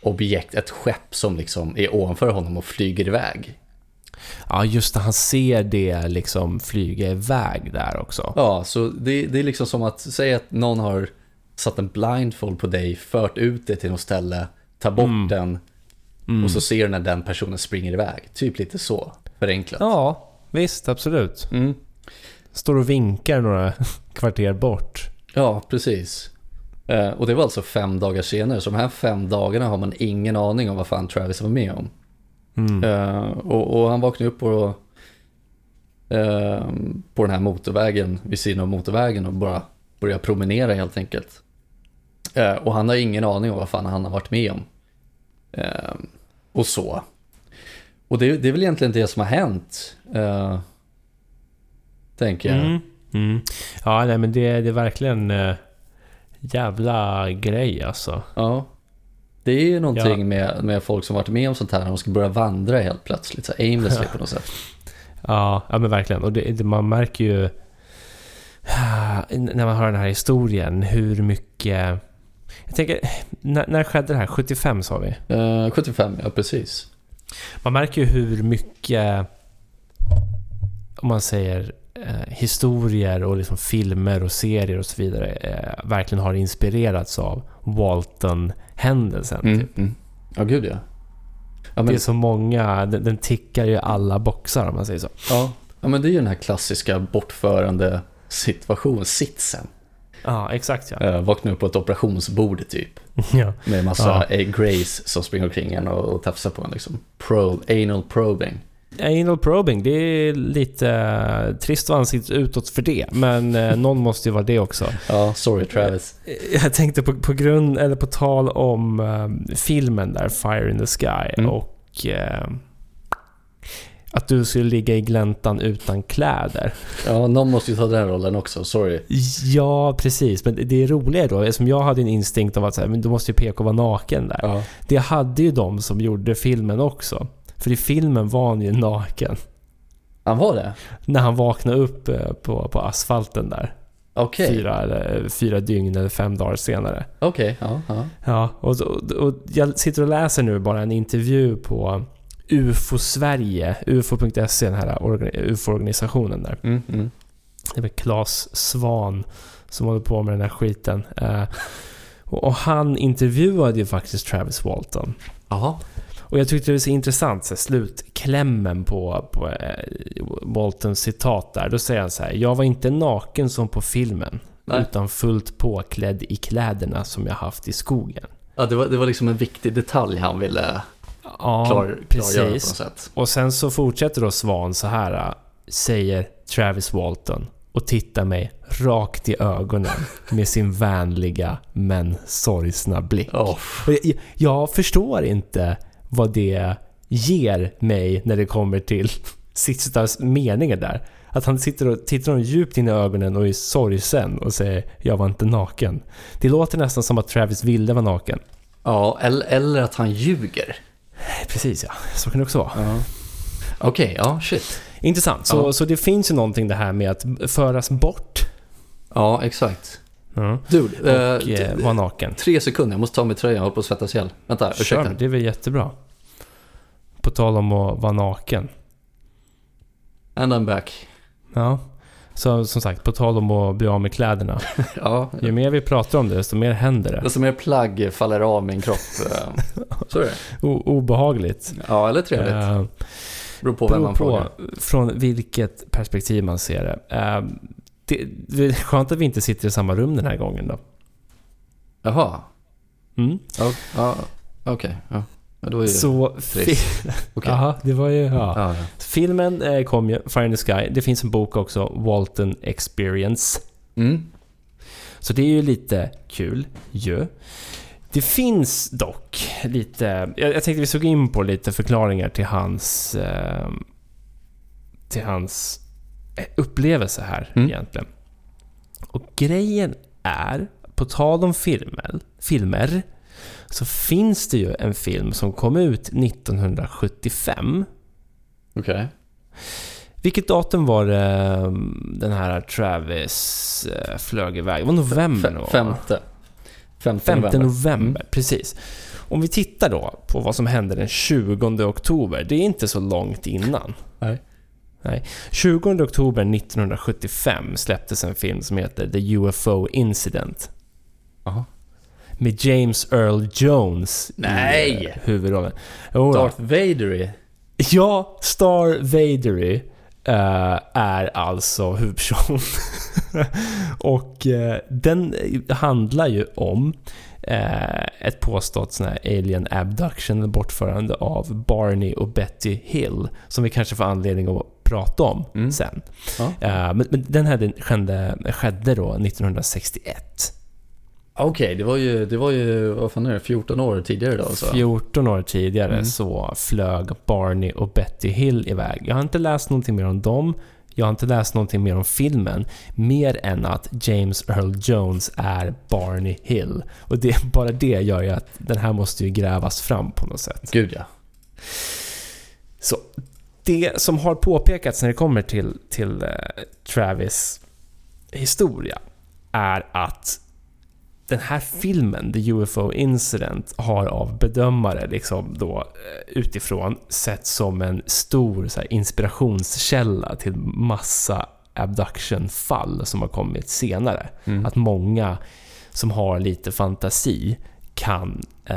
objekt, ett skepp som liksom är ovanför honom och flyger iväg. Ja, just det. Han ser det liksom flyga iväg där också. Ja, så det, det är liksom som att säga att någon har satt en blindfold på dig, fört ut dig till något ställe, tar bort Mm. den och så ser du när den personen springer iväg. Typ lite så, förenklat. Ja, visst. Absolut. Mm. Står och vinkar några [LAUGHS] kvarter bort. Ja, precis. Eh, och det var alltså fem dagar senare, så de här fem dagarna har man ingen aning om vad fan Travis var med om. Mm. Eh, och, och han vaknade upp på, eh, på den här motorvägen, vid sidan av motorvägen och bara började promenera helt enkelt. Och han har ingen aning om vad fan han har varit med om. Och så. Och det, det är väl egentligen det som har hänt. Tänker jag. Mm. Mm. Ja, nej, men det, det är verkligen eh, jävla grej alltså. Ja. Det är ju någonting Ja. med, med folk som varit med om sånt här, när de ska börja vandra helt plötsligt, så aimlessly [LAUGHS] på något sätt. Ja, ja men verkligen. Och det, man märker ju när man hör den här historien hur mycket... Jag tänker, när, när skedde det här? 75 sa vi? Eh, 75, ja precis. Man märker ju hur mycket om man säger eh, historier och liksom filmer och serier och så vidare eh, verkligen har inspirerats av Walton-händelsen. Mm, Typ. mm. Ja, gud ja. Ja men, Det är så många, den, den tickar ju alla boxar om man säger så. ja. ja, men det är ju den här klassiska bortförande situation, sitsen. Ja, exakt ja. Uh, vakna upp på ett operationsbord typ. [LAUGHS] ja. Med massa Ja. eh, Grace som springer omkring en och, och tafsar på en liksom. Probe, anal probing. Anal probing, det är lite eh, trist att ansiktet utåt för det. Men eh, [LAUGHS] någon måste ju vara det också. Ja, sorry Travis. Jag tänkte på, på grund, eller på tal om eh, filmen där, Fire in the Sky. Mm. Och eh, att du skulle ligga i gläntan utan kläder. Ja, någon måste ju ta den rollen också, sorry. Ja, precis. Men det är roliga då, eftersom jag hade en instinkt av att så här, men då måste ju PK vara naken där. Ja. Det hade ju de som gjorde filmen också. För i filmen var han ju naken. Han var det? När han vaknade upp eh, på, på asfalten där. Okej. Fyra, eller, fyra dygn eller fem dagar senare. Okej, ja, ja. Ja, och, och, och jag sitter och läser nu bara en intervju på UFO Sverige, ufo.se, den här orga- UFO-organisationen där. Mm, mm. Det väl Claes Svan som håller på med den här skiten. Eh, och, han intervjuade ju faktiskt Travis Walton. Jaha. Och jag tyckte det var så intressant, så här, slutklämmen på, på eh, Waltons citat där. Då säger han så här. Jag var inte naken som på filmen. Nej. Utan fullt påklädd i kläderna som jag haft i skogen. Ja, det var, det var liksom en viktig detalj han ville Ja, klar, klargöra på något sätt. Och sen så fortsätter då Svan så här, äh, säger Travis Walton och tittar mig rakt i ögonen med sin vänliga men sorgsna blick. [LAUGHS] Oh. Jag- jag förstår inte vad det ger mig när det kommer till [LAUGHS] sista meningen där. Att han sitter och tittar honom djupt in i ögonen och är sorgsen och säger “Jag var inte naken”. Det låter nästan som att Travis ville vara naken. Ja, eller, eller att han ljuger. Precis ja, så kan det också vara. Ja. Okej, ja, shit. Intressant. Så, Ja. så det finns ju någonting det här med att föras bort Ja, exakt. ja. Dude, och eh, eh, vara naken. tre sekunder, jag måste ta av mig tröjan, jag håller på att svettas ihjäl. Vänta, Kör, ursäkta. det är väl jättebra. På tal om att vara naken. And I'm back. Ja. Så som sagt, på tal om att bli av med kläderna. [LAUGHS] Ja, Ju mer vi pratar om det, desto mer händer det. desto mer plagg faller av min kropp. eh, [LAUGHS] Så är det. O- obehagligt. Ja, eller trevligt. Eh, Beror på vem man på frågar. från vilket perspektiv man ser det. Eh, det. Det är skönt att vi inte sitter i samma rum den här gången då. Jaha. Mm. Ja, okej. Ja. Ja. Så... Fi- [LAUGHS] Okej. Jaha, det var ju... Ja. Ja, ja. Filmen eh, kom ju, Fire in the Sky. Det finns en bok också, Walton Experience. Mm. Så det är ju lite kul ju. Det finns dock lite... Jag, jag tänkte vi såg in på lite förklaringar till hans... Eh, till hans eh, upplevelse här Mm. egentligen. Och grejen är, på tal om filmer, filmer så finns det ju en film som kom ut 1975 Okej. Vilket datum var det um, den här Travis eh, flög iväg? Det var november va? Femte. Femte 5 november, november. Mm. precis. Om vi tittar då på vad som hände den 20 oktober. Det är inte så långt innan. Nej. Nej. 20 oktober 1975 släpptes en film som heter The UFO Incident. Jaha. Med James Earl Jones Nej! i eh, huvudrollen. Då. Darth Vader i... Ja, Star Vadery eh, är alltså huvudperson. [LAUGHS] och eh, den handlar ju om eh, ett påstått sån här alien abduction, bortförande av Barney och Betty Hill, som vi kanske får anledning att prata om Mm. sen. Ja. Eh, men, men den här den skedde, skedde då 1961. Okej, det var ju, det var ju, vad fan är det, 14 år tidigare då alltså? 14 år tidigare Mm. så flög Barney och Betty Hill iväg. Jag har inte läst någonting mer om dem. Jag har inte läst någonting mer om filmen. Mer än att James Earl Jones är Barney Hill. Och det, [LAUGHS] bara det gör ju att den här måste ju grävas fram på något sätt. Gud ja. Så det som har påpekats när det kommer till, till eh, Travis historia är att den här filmen, The UFO Incident, har av bedömare liksom då eh, utifrån sett som en stor här, inspirationskälla till massa abduction-fall som har kommit senare. Mm. Att många som har lite fantasi kan eh,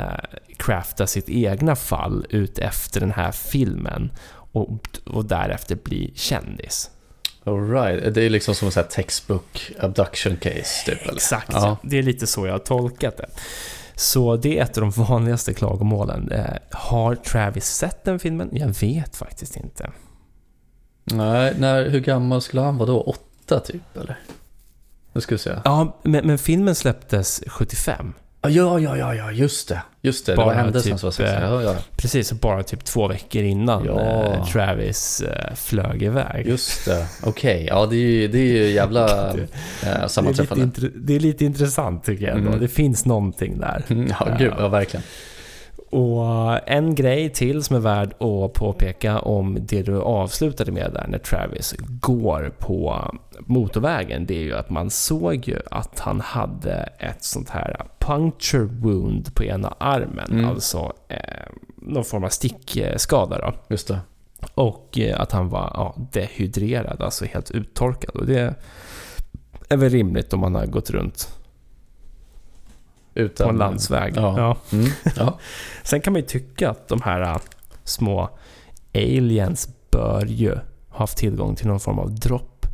crafta sitt egna fall ut efter den här filmen och, och därefter bli kändis. All right. Det är liksom som en textbook abduction case, typ? Eller? Exakt, Ja. det är lite så jag har tolkat det. Så det är ett av de vanligaste klagomålen. Eh, har Travis sett den filmen? Jag vet faktiskt inte. Nej, när, hur gammal skulle han vara då? Åtta, typ? Eller? Nu ska vi se. Ja, men, men filmen släpptes 75. Ja, ja, ja, ja, just det. Just det, det var Bara händelsen typ, som var sex. eh, Ja, ja, Precis, bara typ två veckor innan Ja. eh, Travis eh, flög iväg. just det. Okej, ja det är ju, det är ju jävla [LAUGHS] eh, det, är lite sammanträffande. det är lite intressant tycker jag ändå. Mm. Det finns någonting där. Ja, gud, ja verkligen. Och en grej till som är värd att påpeka om det du avslutade med där när Travis går på motorvägen, det är ju att man såg ju att han hade ett sånt här puncture wound på ena armen, Mm. alltså eh, någon form av stickskada då. Just det. Och eh, att han var ja, dehydrerad, alltså helt uttorkad. Och det är väl rimligt om man har gått runt Utan, på en landsväg. Ja. Ja. Mm, ja. Sen kan man ju tycka att de här äh, små aliens bör ju ha haft tillgång till någon form av dropp.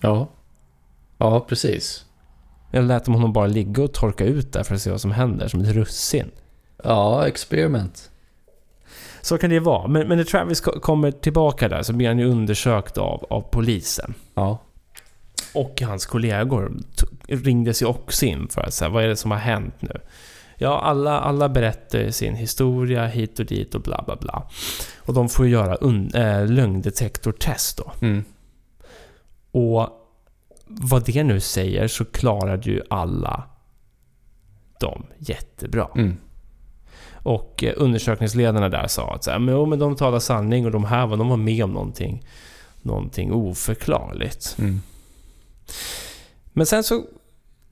ja. Ja, precis. Eller lät de honom bara ligga och torka ut där för att se vad som händer, som ett russin. Ja, experiment. Så kan det vara. Men, men när Travis ko- kommer tillbaka där så blir han ju undersökt av, av polisen. Ja. Och hans kollegor ringdes ju också in för att säga vad är det som har hänt nu? Ja, alla, alla berättar sin historia hit och dit och bla bla bla. Och de får göra un- äh, lögndetektortest då. Mm. Och vad det nu säger så klarade ju alla dem jättebra. Mm. Och eh, undersökningsledarna där sa att så här, men, jo, men de talar sanning och de här var, de var med om någonting, någonting oförklarligt. Mm. Men sen så,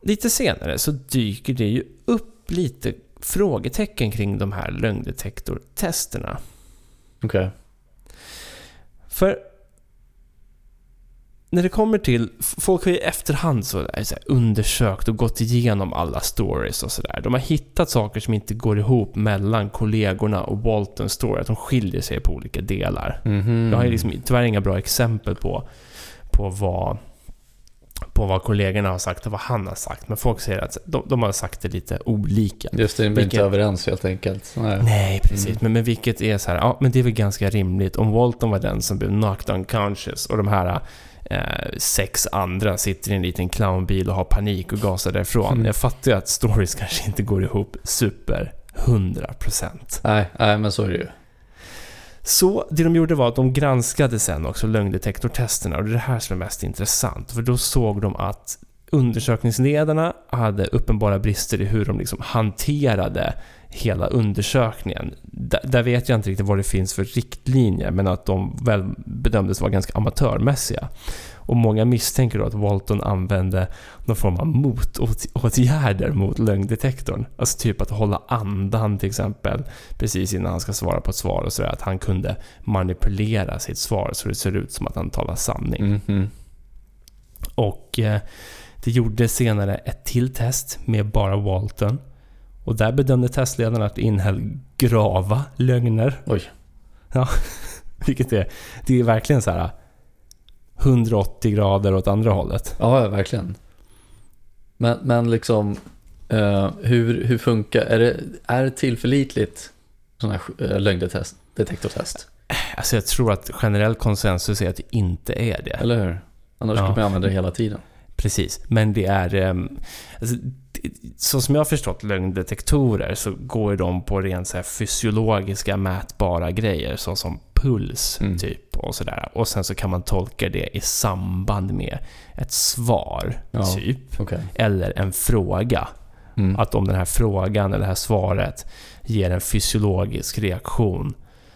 lite senare, så dyker det ju upp lite frågetecken kring de här lögndetektortesterna. Okej. För när det kommer till... Folk har ju efterhand så, så undersökt och gått igenom alla stories och sådär. De har hittat saker som inte går ihop mellan kollegorna och Walton story. Att de skiljer sig på olika delar. Mhm. Jag har ju liksom tyvärr inga bra exempel på, på vad på vad kollegorna har sagt och vad han har sagt. Men folk säger att de, de har sagt det lite olika. Just det, de blir inte Vilket- överens helt enkelt. Nej. Nej, precis. Mm. Men, men vilket är så här, ja men det är väl ganska rimligt. Om Walton var den som blev knocked unconscious och de här eh, sex andra sitter i en liten clownbil och har panik och gasar därifrån. Mm. Jag fattar ju att stories kanske inte går ihop super 100%. Nej, nej, men så är det ju. Så det de gjorde var att de granskade sen också lögndetektortesterna och det är det här som är mest intressant. För då såg de att undersökningsledarna hade uppenbara brister i hur de liksom hanterade hela undersökningen. Där, där vet jag inte riktigt vad det finns för riktlinjer, men att de väl bedömdes vara ganska amatörmässiga. Och många misstänker då att Walton använde någon form av motåtgärder mot lögndetektorn. Alltså typ att hålla andan till exempel precis innan han ska svara på ett svar och sådär. Att han kunde manipulera sitt svar så det ser ut som att han talar sanning. Mhm. Och eh, det gjordes senare ett till test med bara Walton. Och där bedömde testledarna att det innehöll grava lögner. Oj. [LAUGHS] Vilket är, det är verkligen så här 180 grader åt andra hållet. Ja, verkligen. Men, men liksom, eh, hur, hur funkar, är det, är det tillförlitligt sådana här uh, lögndetektortest? Alltså jag tror att generell konsensus är att det inte är det. Eller hur? Annars Ja. skulle man använda det hela tiden. Precis, men det är... ehm, Alltså, så som jag har förstått lögndetektorer så går de på rent så fysiologiska mätbara grejer såsom puls Mm. typ och sådär. Och sen så kan man tolka det i samband med ett svar Ja. typ. Okej. Eller en fråga. Mm. Att om den här frågan eller det här svaret ger en fysiologisk reaktion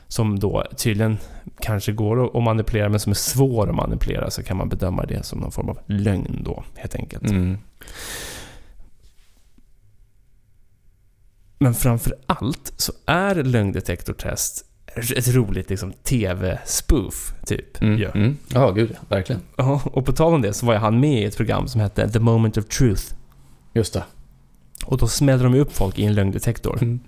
som då tydligen kanske går att manipulera men som är svår att manipulera så kan man bedöma det som någon form av lögn då helt enkelt. Mm. Men framför allt så är lögndetektortest ett roligt liksom, TV-spoof, typ. Mm. Ja. Mm. Ja, gud ja. Verkligen. Ja, och på tal om det så var ju han med i ett program som hette The Moment of Truth. Just det. Och då smällde de upp folk i en lögndetektor. Mm.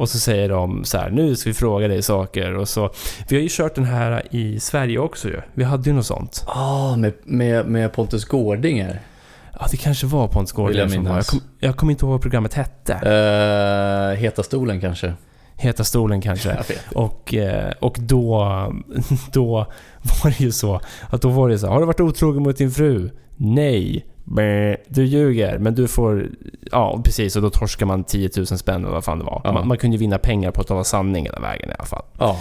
Och så säger de så här, nu ska vi fråga dig saker. Och så, vi har ju kört den här i Sverige också ju. Vi hade ju något sånt. Ah, med, med, med Pontus Gårdinger. Ja, det kanske var Pontus jag Gårdinger som var. Jag kommer jag kom inte ihåg vad programmet hette. Uh, heta stolen kanske? Heta stolen kanske. Och, eh, och då, [LAUGHS] då var det ju så att då var det så har du varit otrogen mot din fru? Nej. Du ljuger, men du får... Ja, precis. Och då torskar man 10 000 spänn eller vad fan det var. Ja. Man, man kunde ju vinna pengar på att tala sanning hela vägen i alla fall. Ja.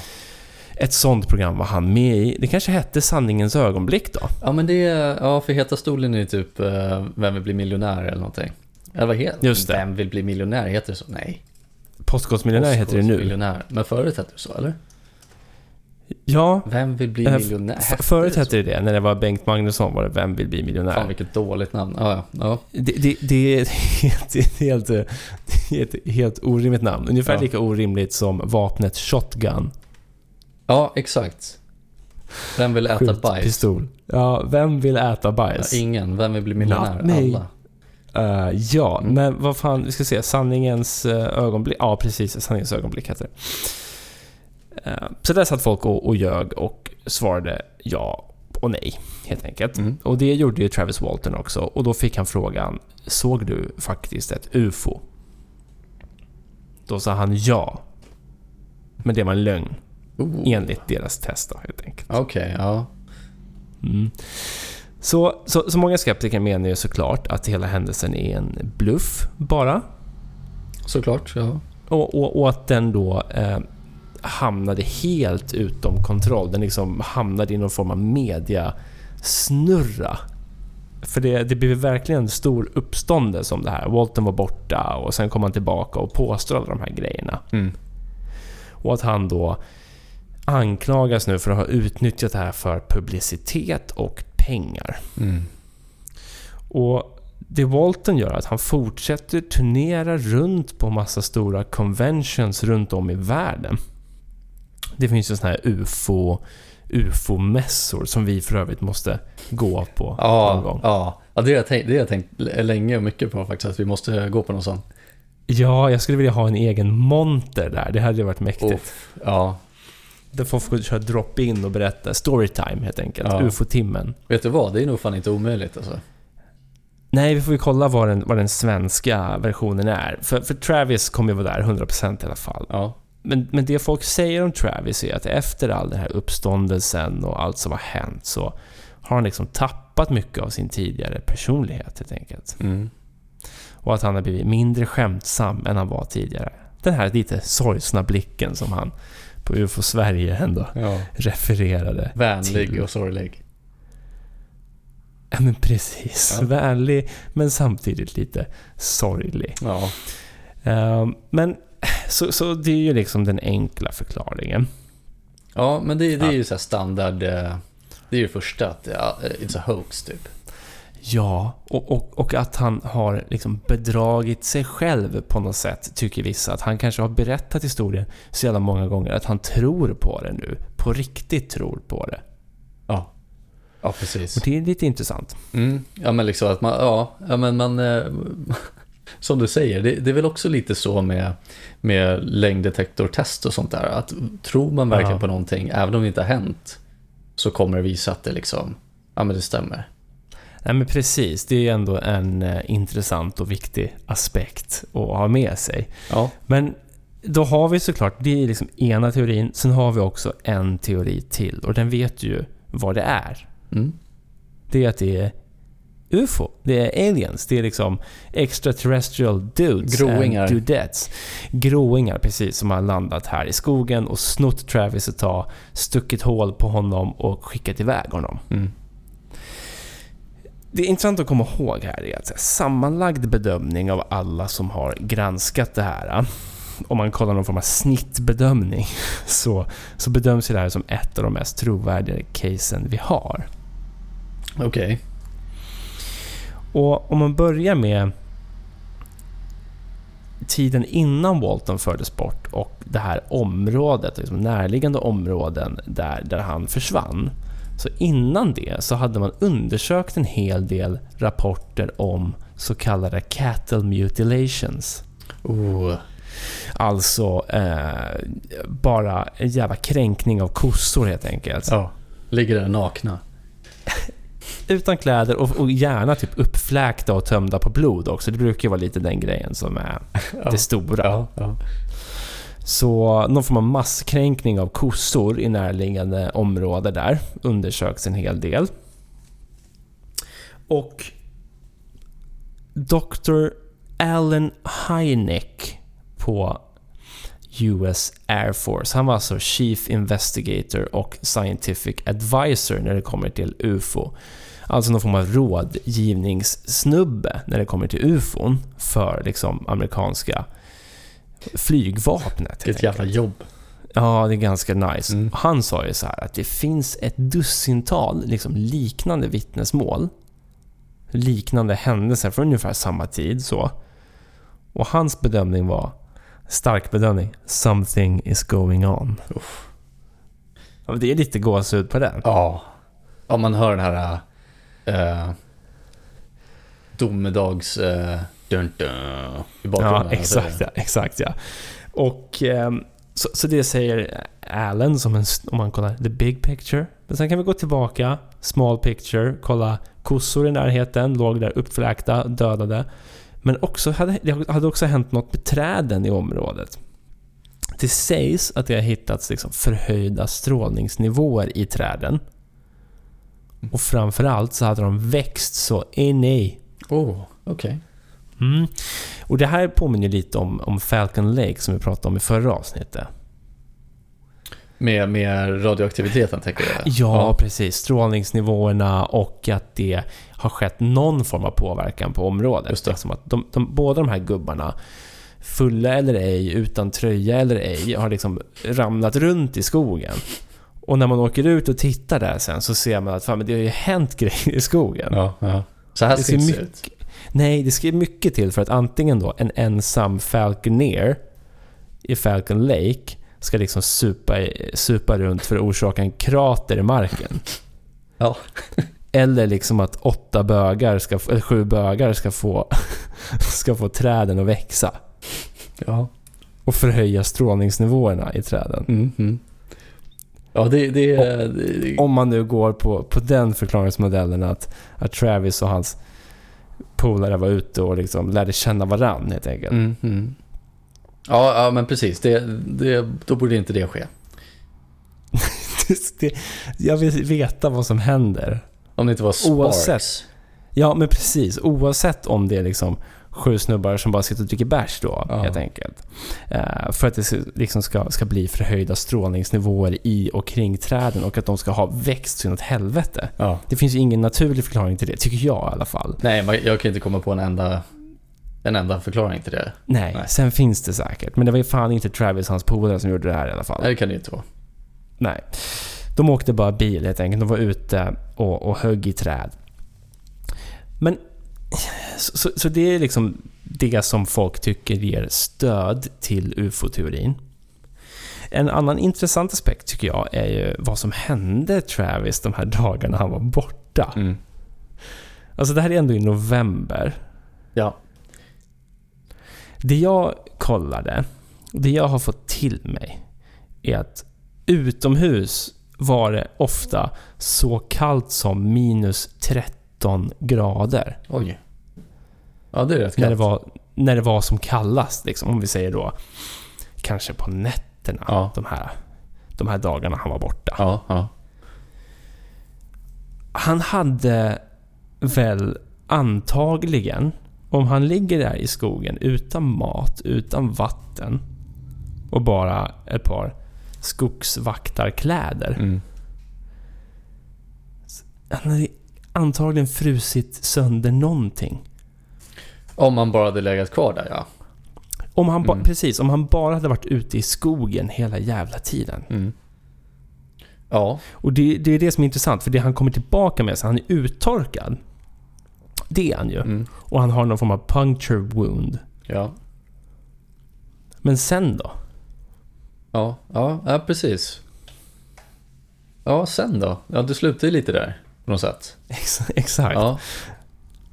Ett sånt program var han med i. Det kanske hette Sanningens ögonblick då? ja, men det. Ja, för heta stolen är typ eh, Vem vill bli miljonär eller någonting. Eller vad heter Just det. Vem vill bli miljonär? Heter det så? Nej. Postkodmiljonär heter det nu. Miljonär. Men förut hette det så, eller? Ja, Vem vill bli Eh, miljonär? f- förut det hette det det. När det var Bengt Magnusson var det Vem vill bli miljonär? Fan vilket dåligt namn. Ja, ja. ja. Det, det, det, är ett helt, det, är ett helt orimligt namn. Ungefär Ja. lika orimligt som vapnet shotgun. ja exakt. Vem vill äta bajs? Skjutpistol. Ja, vem vill äta Ja, bajs? ingen. Vem vill bli miljonär? Alla. Eh, ja, Mm. men vad fan, vi ska se. Sanningens eh, ögonblick. Ja, precis. Sanningens ögonblick heter det. Eh, så där satt folk och, och ljög och svarade ja och nej, helt enkelt. Mm. Och det gjorde ju Travis Walton också. Och då fick han frågan, såg du faktiskt ett UFO? Då sa han ja. Men det var en lögn, Oh. enligt deras test då, helt enkelt. Okej, ja. Mm. Så, så, så många skeptiker menar ju såklart att hela händelsen är en bluff bara. Såklart, ja. Och, och, och att den då eh, hamnade helt utom kontroll. Den liksom hamnade i någon form av mediasnurra. För det, det blev verkligen en stor uppståndelse om det här. Walton var borta och sen kom han tillbaka och påstår alla de här grejerna. Mm. Och att han då anklagas nu för att ha utnyttjat det här för publicitet och pengar. Mm. Och det Walton gör är att han fortsätter turnera runt på massa stora conventions runt om i världen. Det finns ju såna här UFO, UFO-mässor som vi för övrigt måste gå på någon Ja, gång. ja. ja det, har jag tänkt, det har jag tänkt länge och mycket på faktiskt, att vi måste gå på någon sån. Ja, jag skulle vilja ha en egen monter där. Det hade ju varit mäktigt. Uff, ja. Där folk får köra drop-in och berätta. Storytime helt enkelt. Ja. UFO-timmen. Vet du vad, det är nog fan inte omöjligt alltså. Nej, vi får ju kolla vad den, vad den svenska versionen är. För, för Travis kommer ju vara där 100% i alla fall. Ja. Men, men det folk säger om Travis är att efter all den här uppståndelsen och allt som har hänt så har han liksom tappat mycket av sin tidigare personlighet helt enkelt. Mm. Och att han har blivit mindre skämtsam än han var tidigare. Den här lite sorgsna blicken som han på UFO Sverige ändå ja. refererade. Vänlig till. och sorglig. Ja men precis. Ja. Vänlig men samtidigt lite sorglig. Ja. Ehm, men så, så det är ju liksom den enkla förklaringen. Ja, men det, det är ju så standard, eh, det är ju det första att ja, it's a hoax typ. Ja, och, och, och att han har liksom bedragit sig själv på något sätt, tycker vissa. Att han kanske har berättat historien så jävla många gånger att han tror på det nu. På riktigt tror på det. Ja. Ja, precis. Och det är lite intressant. Mm. Ja, men liksom att man, ja, ja men man, eh, [LAUGHS] som du säger, det, det är väl också lite så med, med längddetektortest och sånt där. Att tror man verkligen Ja. på någonting, även om det inte har hänt, så kommer det visa att det liksom, ja men det stämmer. Nej men precis, det är ändå en eh, intressant och viktig aspekt att ha med sig. Ja. Men då har vi såklart, det är liksom ena teorin. Sen har vi också en teori till och den vet ju vad det är. Mm. Det är att det är UFO. Det är aliens. Det är liksom extraterrestrial dudes Groingar. and dudettes. Groingar, precis, som har landat här i skogen och snott Travis ett tag, stuckit hål på honom och skickat iväg honom. Mm. Det är intressant att komma ihåg här är att sammanlagd bedömning av alla som har granskat det här, om man kollar någon form av snittbedömning, [LAUGHS] så, så bedöms det här som ett av de mest trovärdiga casen vi har. Okej. Och om man börjar med tiden innan Walton fördes bort och det här området, liksom närliggande områden där, där han försvann. Så innan det så hade man undersökt en hel del rapporter om så kallade cattle mutilations. Oh. Alltså eh, bara en jävla kränkning av kossor helt enkelt. Ja. Ligger där nakna. [LAUGHS] Utan kläder och, och gärna typ uppfläkta och tömda på blod också. Det brukar ju vara lite den grejen som är Ja. det stora. Ja, ja. Så någon form av masskränkning av kossor i närliggande område där undersöks en hel del. Och Dr. Alan Hynek på US Air Force. Han var alltså Chief Investigator och Scientific Advisor när det kommer till UFO. Alltså någon form av rådgivningssnubbe när det kommer till UFOn för liksom amerikanska flygvapnet. Vilket jävla jobb. Ja, det är ganska nice. Mm. Han sa ju så här att det finns ett dussintal liksom liknande vittnesmål. Liknande händelser från ungefär samma tid. så. Och hans bedömning var, stark bedömning, “Something is going on”. Ja, men det är lite gåshud på den. Ja. Om man hör den här äh, domedags... Äh, dun, dun, I bakgrunden. Ja, exakt ja. Exakt, ja. Och ehm, så, så det säger Allen som en, om man kollar the big picture. Men sen kan vi gå tillbaka, small picture, kolla kossor i närheten, låg där uppfläkta, dödade. Men också hade, det hade också hänt något med träden i området. Det sägs att det har hittats liksom förhöjda strålningsnivåer i träden. Och framförallt så hade de växt så in i Oh, okej. Mm. Och det här påminner lite om, om Falcon Lake som vi pratade om i förra avsnittet. Med, med radioaktiviteten tänker jag. Ja, precis. Strålningsnivåerna och att det har skett någon form av påverkan på området. Just det. Liksom att de, de, båda de här gubbarna, fulla eller ej, utan tröja eller ej, har liksom ramlat runt i skogen. Och när man åker ut och tittar där sen så ser man att fan, men det har ju hänt grejer i skogen. Ja, ja. Så här Det ser det ut. Nej, det ska mycket till för att antingen då en ensam Falconeer i Falcon Lake ska liksom supa, supa runt för att orsaka en krater i marken. Ja. Eller liksom att åtta bögar, ska, eller sju bögar ska få, [LAUGHS] ska få träden att växa. Ja. Och förhöja strålningsnivåerna i träden. Mm, mm. Ja, det, det, det, det Om man nu går på, på den förklaringsmodellen att, att Travis och hans polare var ute och liksom lärde känna varann helt enkelt. Mm, mm. Ja, ja, men precis. Det, det, då borde inte det ske. [LAUGHS] det, jag vill veta vad som händer. Om det inte var Sparks. Oavsett. Ja, men precis. Oavsett om det är liksom sju snubbar som bara sitter och dricker bärs då, Ja. helt enkelt. Eh, för att det liksom ska, ska bli förhöjda strålningsnivåer i och kring träden och att de ska ha växt så inåt helvete. Ja. Det finns ju ingen naturlig förklaring till det, tycker jag i alla fall. Nej, jag kan inte komma på en enda, en enda förklaring till det. Nej, Nej. sen finns det säkert. Men det var ju fan inte Travis och hans polare som gjorde det här i alla fall. Nej, det kan det inte vara. Nej. De åkte bara bil helt enkelt. De var ute och, och högg i träd. Men... Så, så, så det är liksom det som folk tycker ger stöd till UFO-teorin. En annan intressant aspekt tycker jag är ju vad som hände Travis de här dagarna han var borta. Mm. Alltså det här är ändå i november. Ja. Det jag kollade, det jag har fått till mig, är att utomhus var det ofta så kallt som minus 13 grader. Oj. Ja, det är rätt När det, kallt. var, när det var som kallast, liksom, om vi säger då kanske på nätterna, Ja. de, här, de här dagarna han var borta. Ja, ja. Han hade väl antagligen, om han ligger där i skogen utan mat, utan vatten och bara ett par skogsvaktarkläder. Mm. Han hade antagligen frusit sönder någonting. Om man bara hade legat kvar där, ja. Om han ba- Mm. Precis, om han bara hade varit ute i skogen hela jävla tiden. Mm. Ja. Och det, det är det som är intressant, för det han kommer tillbaka med, så han är uttorkad. Det är han ju. Mm. Och han har någon form av puncture wound. Ja. Men sen då? Ja, ja, ja precis. Ja, sen då? Ja, du slutar ju lite där på något sätt. Ex- Exakt. Ja.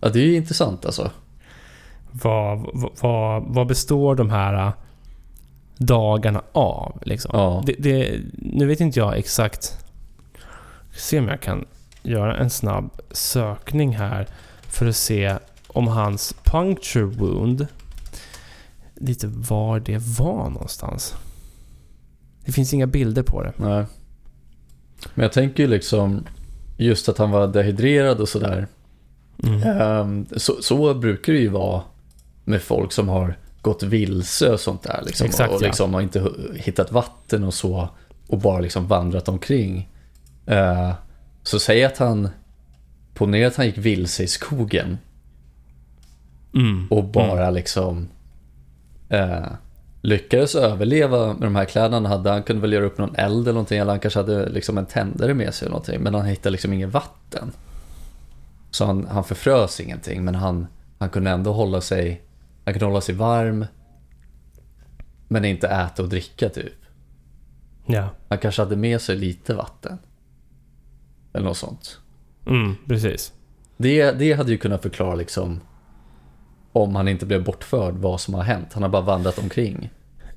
ja, det är ju intressant alltså. Vad, vad, vad består de här äh, dagarna av? Liksom? Ja. Det, det, nu vet inte jag exakt. Se om jag kan göra en snabb sökning här för att se om hans puncture wound, lite var det var någonstans. Det finns inga bilder på det. Nej. Men jag tänker ju liksom just att han var dehydrerad och sådär. Mm. Ehm, så, så brukar det ju vara med folk som har gått vilse och sånt där. Liksom, Exakt, och ja. liksom har inte hittat vatten och så. Och bara liksom vandrat omkring. Eh, så säg att han, ponera att han gick vilse i skogen. Mm. Och bara liksom eh, lyckades överleva med de här kläderna han hade. Han kunde väl göra upp någon eld eller någonting. Eller han kanske hade liksom en tändare med sig eller någonting. Men han hittade liksom inget vatten. Så han, han förfrös ingenting. Men han, han kunde ändå hålla sig, han kunde hålla sig varm. Men inte äta och dricka typ. Ja, Han kanske hade med sig lite vatten. Eller något sånt. mm, precis. Det, det hade ju kunnat förklara liksom om han inte blev bortförd vad som har hänt. Han har bara vandrat omkring.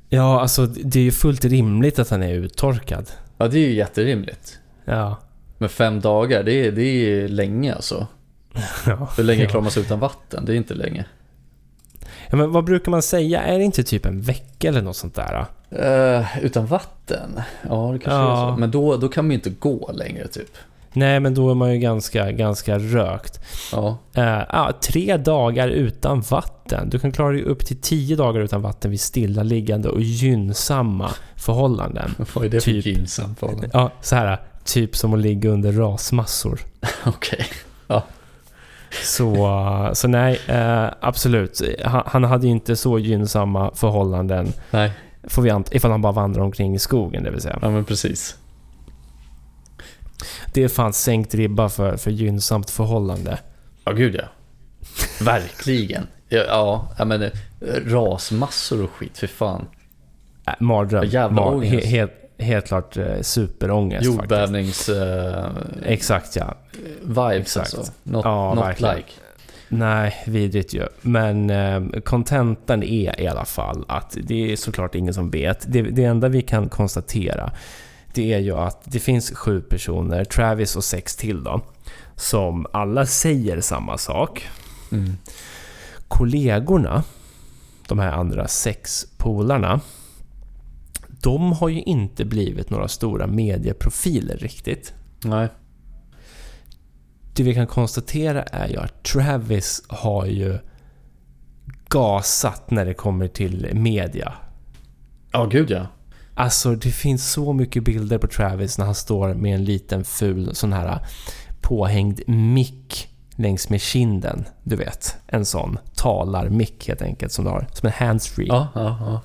Ja, alltså det är ju fullt rimligt att han är uttorkad. Ja, det är ju jätterimligt. Ja. Men fem dagar, det är, det är länge alltså. [LAUGHS] ja. Hur länge ja. klarar man sig utan vatten? Det är inte länge. Ja, men vad brukar man säga? Är det inte typ en vecka eller något sånt där? Eh, utan vatten? Ja, det kanske Ja. är så. Men då, då kan man ju inte gå längre typ. Nej, men då är man ju ganska, ganska rökt. Ja, Uh, ja, tre dagar utan vatten. Du kan klara dig upp till tio dagar utan vatten vid stillaliggande och gynnsamma förhållanden. [LAUGHS] vad är det för Typ. gynnsamt förhållande? Ja, så här. Typ som att ligga under rasmassor. [LAUGHS] Okej. Så, så nej, eh, absolut. Han, han hade ju inte så gynnsamma förhållanden. Nej, Får vi anta, ifall han bara vandrar omkring i skogen, det vill säga. ja men precis. Det är fan sänkt ribba för, för gynnsamt förhållande. Ja, gud ja. Verkligen. Ja, ja, jag menar rasmassor och skit, för fan. Äh, mardröm. Jävla Mar- ångest. he, helt, helt klart eh, superångest. Jordbävnings... eh, Exakt ja. vibes Exakt. alltså. Not, Ja, not verkligen. like. Nej, vidrigt ju. Men eh, kontentan är i alla fall att det är såklart ingen som vet. Det, det enda vi kan konstatera det är ju att det finns sju personer, Travis och sex till då, som alla säger samma sak. Mm. Kollegorna, de här andra sex polarna, de har ju inte blivit några stora medieprofiler riktigt. Nej. Det vi kan konstatera är ju att Travis har ju gasat när det kommer till media. Ja, gud ja. Alltså det finns så mycket bilder på Travis när han står med en liten ful sån här påhängd mick längs med kinden. Du vet, en sån talar-mick helt enkelt som du har, som en handsfree. Ja, ja, ja.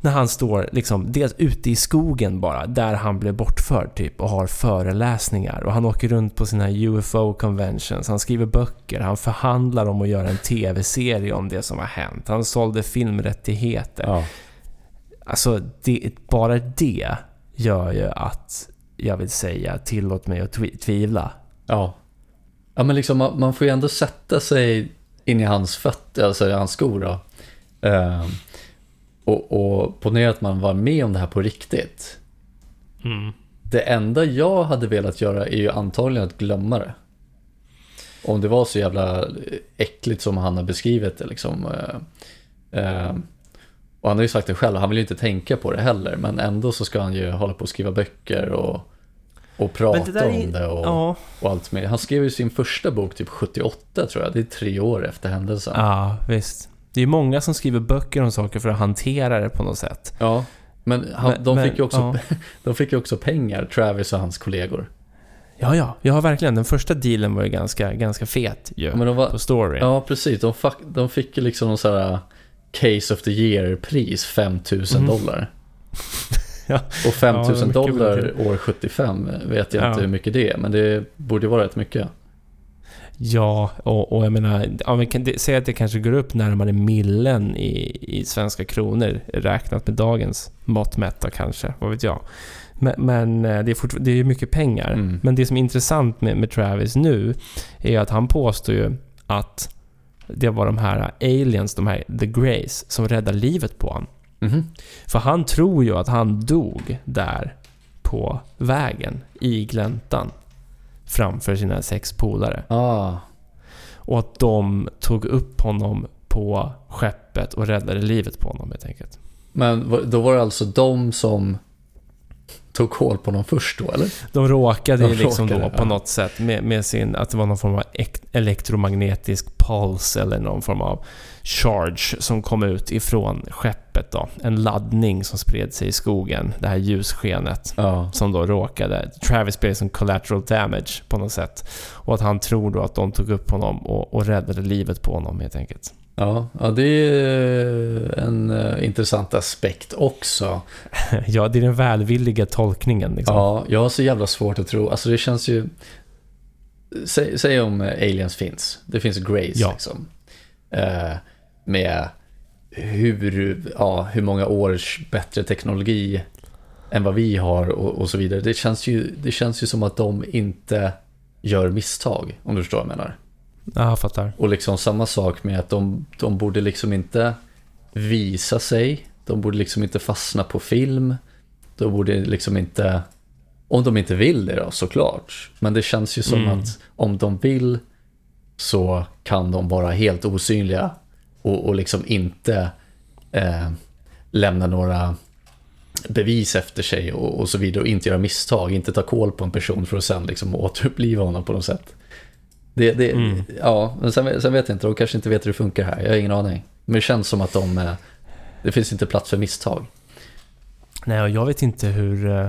När han står liksom dels ute i skogen bara, där han blev bortförd typ och har föreläsningar. Och han åker runt på sina UFO conventions, han skriver böcker, han förhandlar om att göra en TV-serie om det som har hänt. Han sålde filmrättigheter. Alltså, det, bara det gör ju att jag vill säga tillåt mig att tvivla. Ja. Ja, men liksom man, man får ju ändå sätta sig in i hans fötter, alltså i hans skor då. Ehm, och, och ponera att man var med om det här på riktigt. Det enda jag hade velat göra är ju antagligen att glömma det. Om det var så jävla äckligt som han har beskrivit det liksom. Eh, eh, och han har ju sagt det själv, han vill ju inte tänka på det heller. Men ändå så ska han ju hålla på och skriva böcker och, och prata om det. Och, Ja, och allt med. Han skrev ju sin första bok typ 78 tror jag. Det är tre år efter händelsen. ja, visst. Det är många som skriver böcker om saker för att hantera det på något sätt. Ja, men, han, Men- de, men, fick ju också, ja. [LAUGHS] de fick ju också pengar, Travis och hans kollegor. Ja, ja, ja, verkligen. Den första dealen var ju ganska, ganska fet ju. Men de var, På story. ja, precis. De, de fick ju liksom någon sån här Case of the Year-pris, 5000 Mhm. dollar. [LAUGHS] Ja. Och 5000 Ja, dollar år 75 vet jag Ja. inte hur mycket det är, men det borde vara rätt mycket. Ja, och, och jag menar, ja, vi kan säga att det kanske går upp närmare millen i, i svenska kronor räknat med dagens mått mätta kanske, vad vet jag. Men, men eh, det är fort, det är mycket pengar. Mm. Men det som är intressant med, med Travis nu är att han påstår ju att det var de här aliens, de här The Greys, som räddade livet på honom. Mhm. För han tror ju att han dog där på vägen i gläntan framför sina sex polare. Ah, Och att de tog upp honom på skeppet och räddade livet på honom helt enkelt. men då var det alltså de som tog koll på dem först då, eller? De råkade De ju liksom råkade, då på ja. något sätt med, med sin, att det var någon form av ek- elektromagnetisk puls eller någon form av charge som kom ut ifrån skeppet då. En laddning som spred sig i skogen, det här ljusskenet. Ja. som då råkade. Travis blev som collateral damage på något sätt. Och att han tror då att de tog upp honom och, och räddade livet på honom helt enkelt. Ja, ja, det är en eh, intressant aspekt också. [LAUGHS] ja, det är den välvilliga tolkningen liksom. Ja, jag har så jävla svårt att tro. Alltså det känns ju... Säg, säg om aliens finns. Det finns Grace Ja. liksom. Eh, med hur, ja, hur många års bättre teknologi än vad vi har och, och så vidare. Det känns, ju, det känns ju som att de inte gör misstag, om du förstår vad jag menar. Ja, jag fattar. Och liksom samma sak med att de, de borde liksom inte visa sig. De borde liksom inte fastna på film. De borde liksom inte, om de inte vill det då såklart. Men det känns ju som Mm. att om de vill så kan de vara helt osynliga och, och liksom inte eh, lämna några bevis efter sig och, och så vidare och inte göra misstag, inte ta koll på en person för att sen liksom återuppliva honom på något sätt. Det, det, Mm. Ja, men sen, sen vet jag inte, de kanske inte vet hur det funkar här, jag har ingen aning. Men det känns som att de, eh, det finns inte plats för misstag. Nej, och jag vet inte hur... eh,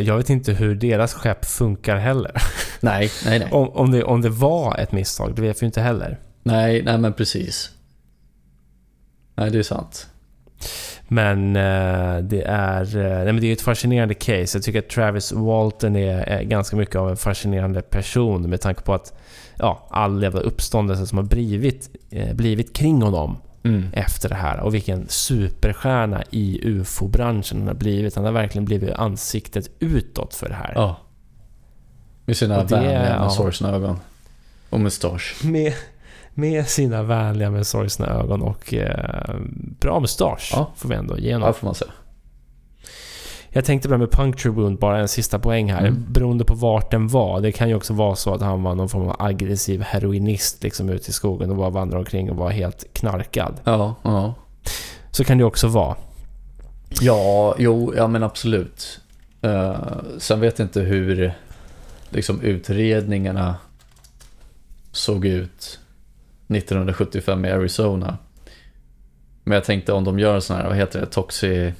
jag vet inte hur deras skepp funkar heller. [LAUGHS] Nej, nej, nej. Om, om, det, om det var ett misstag, det vet vi inte heller. Nej, nej men precis. Nej, det är sant. Men eh, det är eh, nej, men det är ett fascinerande case. Jag tycker att Travis Walton är, ganska mycket av en fascinerande person med tanke på att ja, all jävla uppståndelse som har blivit, eh, blivit kring honom Mm. efter det här och vilken superstjärna i UFO-branschen han har blivit. Han har verkligen blivit ansiktet utåt för det här. Ja. Med sina vänliga ja. sorgsna ögon. Och mustasch. Med, med sina vänliga men sorgsna ögon och eh, bra mustasch Ja. får vi ändå ge honom. Ja, får man säga. Jag tänkte på det med Puncture Wound, bara en sista poäng här. Mm. Beroende på vart den var. Det kan ju också vara så att han var någon form av aggressiv heroinist liksom ute i skogen och bara vandrade omkring och var helt knarkad. Ja, ja. Så kan det också vara. Ja, jo, ja men absolut. Eh, sen vet jag inte hur liksom utredningarna såg ut 1975 i Arizona. Men jag tänkte om de gör en sån här, vad heter det, toxi,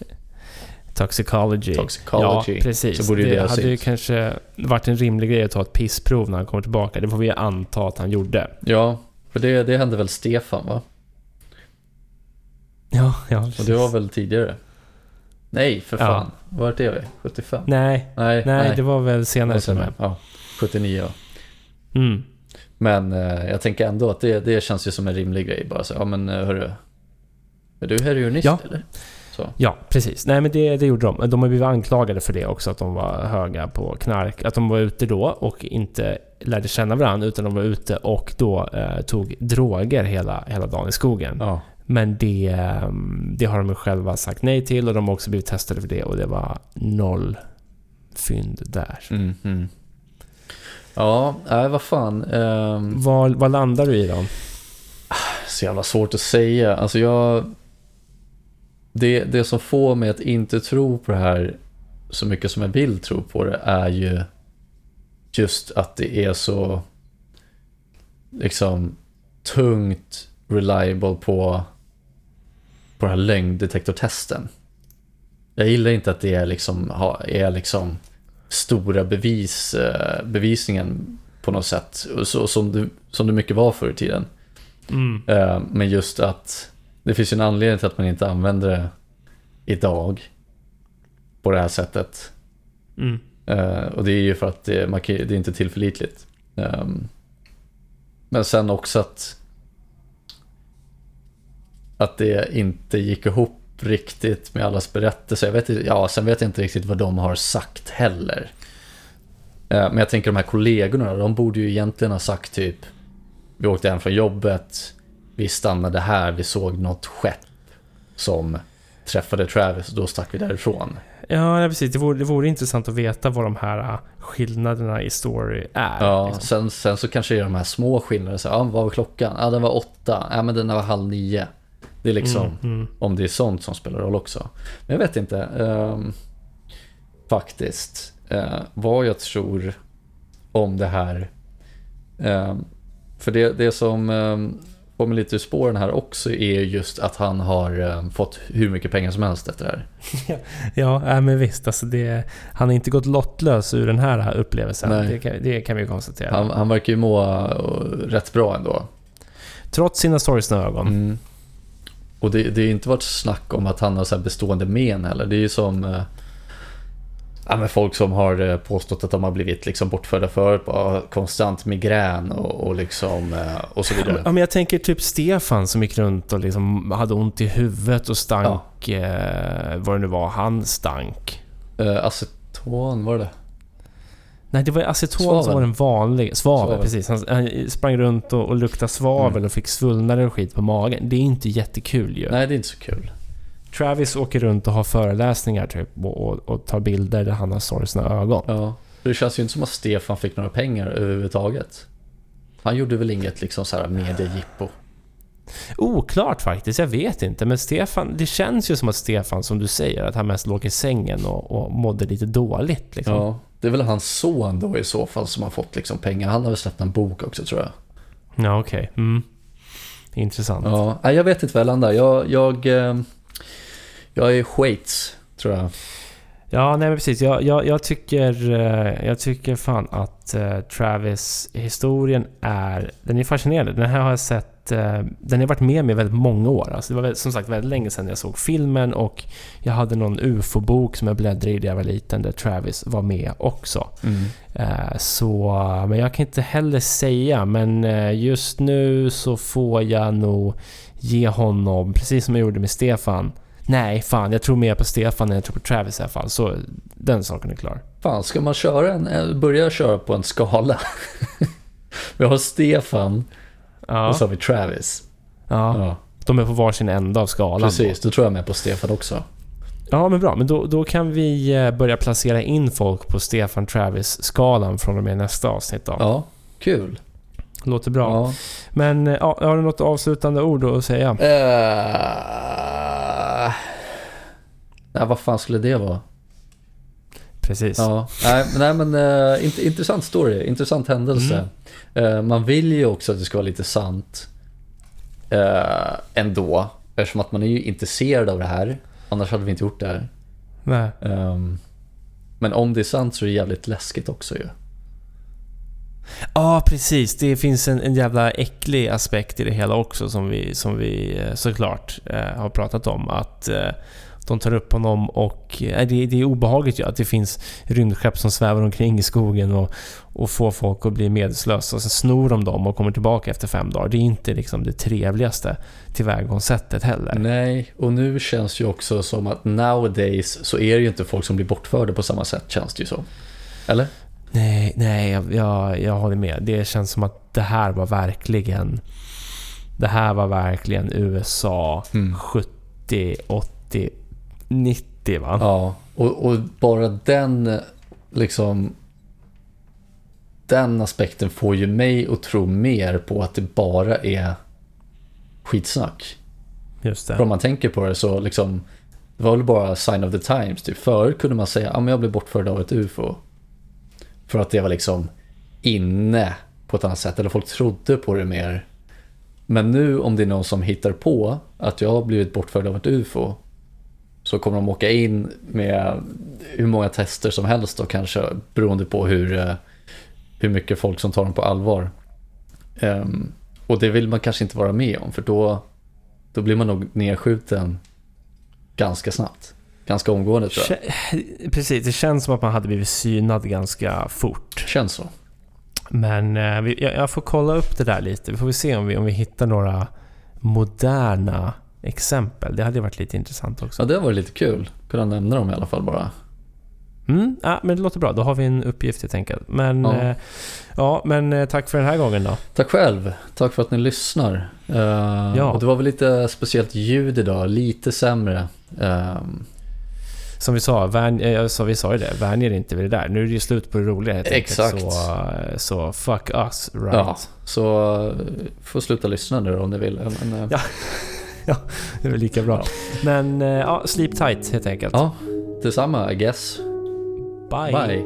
Toxicology. toxicology. Ja, precis. Så borde det det ha hade ju kanske varit en rimlig grej att ta ett pissprov när han kommer tillbaka. Det får vi anta att han gjorde. Ja, för det, det hände väl Stefan va? Ja, ja. Och det var väl tidigare? Nej, för Ja. fan. Vart är vi? 75? Nej, Nej, nej, det var väl senare var med. Ja, 79 ja. Mm. Men eh, jag tänker ändå att det, det känns ju som en rimlig grej. Bara så, ja men eh, hörru. Är du heroinist Ja. eller? Så. Ja, precis. Nej, men det, det gjorde de. De har blivit anklagade för det också, att de var höga på knark. Att de var ute då och inte lärde känna varandra, utan de var ute och då eh, tog droger hela, hela dagen i skogen. Ja. Men det, eh, det har de själva sagt nej till och de har också blivit testade för det och det var noll fynd där. Mm, mm. Ja, nej vad fan. ehm, Vad, vad landar du i då? så jävla svårt att säga. Alltså jag... Det, det som får mig att inte tro på det här så mycket som jag vill tro på det är ju just att det är så liksom tungt reliable på på den här lögndetektortesten. Jag gillar inte att det är liksom, är liksom stora bevis, eh, bevisningen på något sätt. Så, som, det, som det mycket var förr i tiden. Mm. Eh, Men just att det finns ju en anledning till att man inte använder det idag på det här sättet. Mm. Eh, Och det är ju för att det, man det är inte tillförlitligt. Ehm, Men sen också att att det inte gick ihop riktigt med allas berättelser. Jag vet, ja, sen vet jag inte riktigt vad de har sagt heller. Eh, Men jag tänker de här kollegorna, de borde ju egentligen ha sagt typ Vi åkte hem från jobbet, vi stannade här, vi såg något skepp som träffade Travis och då stack vi därifrån. Ja, precis. Det vore, det vore intressant att veta vad de här äh, skillnaderna i story är. Ja, liksom. sen, sen så kanske det är de här små skillnaderna. Så, ja, vad var klockan? Ja, den var åtta. Ja, men den var halv nio. Det är liksom, Mm, mm. om det är sånt som spelar roll också. Men jag vet inte. ehm, faktiskt. eh, vad jag tror om det här. Ehm, för det, det som um, får mig lite ur spåren här också är just att han har ehm, fått hur mycket pengar som helst efter det här. [LAUGHS] Ja, äh, men visst. Alltså det, han har inte gått lottlös ur den här upplevelsen. Det kan, det kan vi konstatera. Han, han verkar ju må eh, rätt bra ändå. Trots sina sorgsna ögon. Mm. Och det, det har inte varit snack om att han har så bestående men heller. Det är ju som eh, ja, men folk som har eh, påstått att de har blivit liksom bortförda förut konstant migrän och, och, liksom, eh, och så vidare. Ja, men jag tänker typ Stefan som gick runt och liksom hade ont i huvudet och stank. Eh, vad det nu var. Han stank. Eh, aceton, var det Nej, det var aceton Svavel. som var den vanliga. Svavel, Svavel. precis. Han, han sprang runt och, och luktade svavel Mm. och fick svullnader och skit på magen. Det är inte jättekul ju. Nej, det är inte så kul. Travis åker runt och har föreläsningar typ och, och, och tar bilder där han har sorgsna ögon. Ja. Det känns ju inte som att Stefan fick några pengar överhuvudtaget. Han gjorde väl inget liksom så här mediejippo. Oklart faktiskt, jag vet inte. Men Stefan, det känns ju som att Stefan, som du säger, att han mest låg i sängen och, och mådde lite dåligt. Liksom. Ja. Det är väl hans son då i så fall som har fått liksom pengar. Han har väl släppt en bok också tror jag. Ja, okej. Mm. Intressant. Ja, jag vet inte vad jag landar. Jag, jag, eh, jag är Schweiz, tror jag. Ja, nej men precis. Jag, jag, jag, tycker, eh, jag tycker fan att eh, Travis-historien är... Den är fascinerande. Den här har jag sett... eh, Den har varit med mig väldigt många år. Alltså det var som sagt väldigt länge sedan jag såg filmen och jag hade någon UFO-bok som jag bläddrade i när jag var liten där Travis var med också. Eh, Så, men jag kan inte heller säga, men eh, just nu så får jag nog ge honom, precis som jag gjorde med Stefan. Nej, fan, jag tror mer på Stefan än jag tror på Travis i alla fall. Så den saken är klar. Fan, ska man köra en, eh, börja köra på en skala? [LAUGHS] vi har Stefan Ja, och så har vi Travis. ja, Ja, de är på varsin ända av skalan. precis, då tror jag med på Stefan också. Ja, men bra. Men då, då kan vi eh, börja placera in folk på Stefan-Travis-skalan från och med nästa avsnitt då. Ja, kul. Låter bra. Ja. Men eh, ja, har du något avslutande ord att säga? Uh, nej, vad fan skulle det vara? Precis. Ja, nej, men- nej men uh, int- intressant story, intressant händelse. Eh, man vill ju också att det ska vara lite sant uh, ändå, eftersom att man är ju intresserad av det här. Annars hade vi inte gjort det här. Nej. Ehm, men om det är sant så är det jävligt läskigt också ju. Ja, precis. Det finns en, en jävla äcklig aspekt i det hela också som vi, som vi såklart eh, har pratat om. Att eh, de tar upp honom och... Eh, det, det är obehagligt ju att det finns rymdskepp som svävar omkring i skogen och, och får folk att bli medvetslösa. Och sen snor de dem och kommer tillbaka efter fem dagar. Det är inte liksom det trevligaste tillvägagångssättet heller. Nej, och nu känns ju också som att nowadays så är det ju inte folk som blir bortförda på samma sätt känns det ju så. Eller? Nej, nej, jag, jag, jag håller med. Det känns som att det här var verkligen... Det här var verkligen USA Mm. 70, 80, 90 va? Ja, och, och bara den liksom den aspekten får ju mig att tro mer på att det bara är skitsnack. Just För om det. man tänker på det så liksom det var väl bara sign of the times. Typ. Förut kunde man säga att ah, men jag blev bortförd av ett UFO. För att det var liksom inne på ett annat sätt. Eller folk trodde på det mer. Men nu om det är någon som hittar på att jag har blivit bortförd av ett UFO. Så kommer de åka in med hur många tester som helst då kanske. Beroende på hur, eh, hur mycket folk som tar dem på allvar. Ehm, och det vill man kanske inte vara med om. För då, då blir man nog nedskjuten ganska snabbt. Ganska omgående tror jag. Precis, det känns som att man hade blivit synad ganska fort. Känns så. Men eh, jag, får kolla upp det där lite. Vi får vi se om vi, om vi hittar några moderna exempel. Det hade ju varit lite intressant också. Ja, det var lite kul. Kunna nämna dem i alla fall bara. Mm, ja, men det låter bra. Då har vi en uppgift helt enkelt. Men, Ja. ja. ja, men eh, tack för den här gången då. Tack själv. Tack för att ni lyssnar. Eh, Ja. och det var väl lite speciellt ljud idag, lite sämre. Eh, Som vi sa, vän, eh, så vi sa ju det, vänj er inte vid det där. Nu är det ju slut på det roliga helt Exakt. enkelt. Så, eh, så fuck us, right? Ja, så eh, får sluta lyssna nu då om ni vill. Men, eh, [LAUGHS] ja, det är väl lika bra. Men eh, ja, sleep tight helt enkelt. Ja, detsamma I guess. Bye. Bye.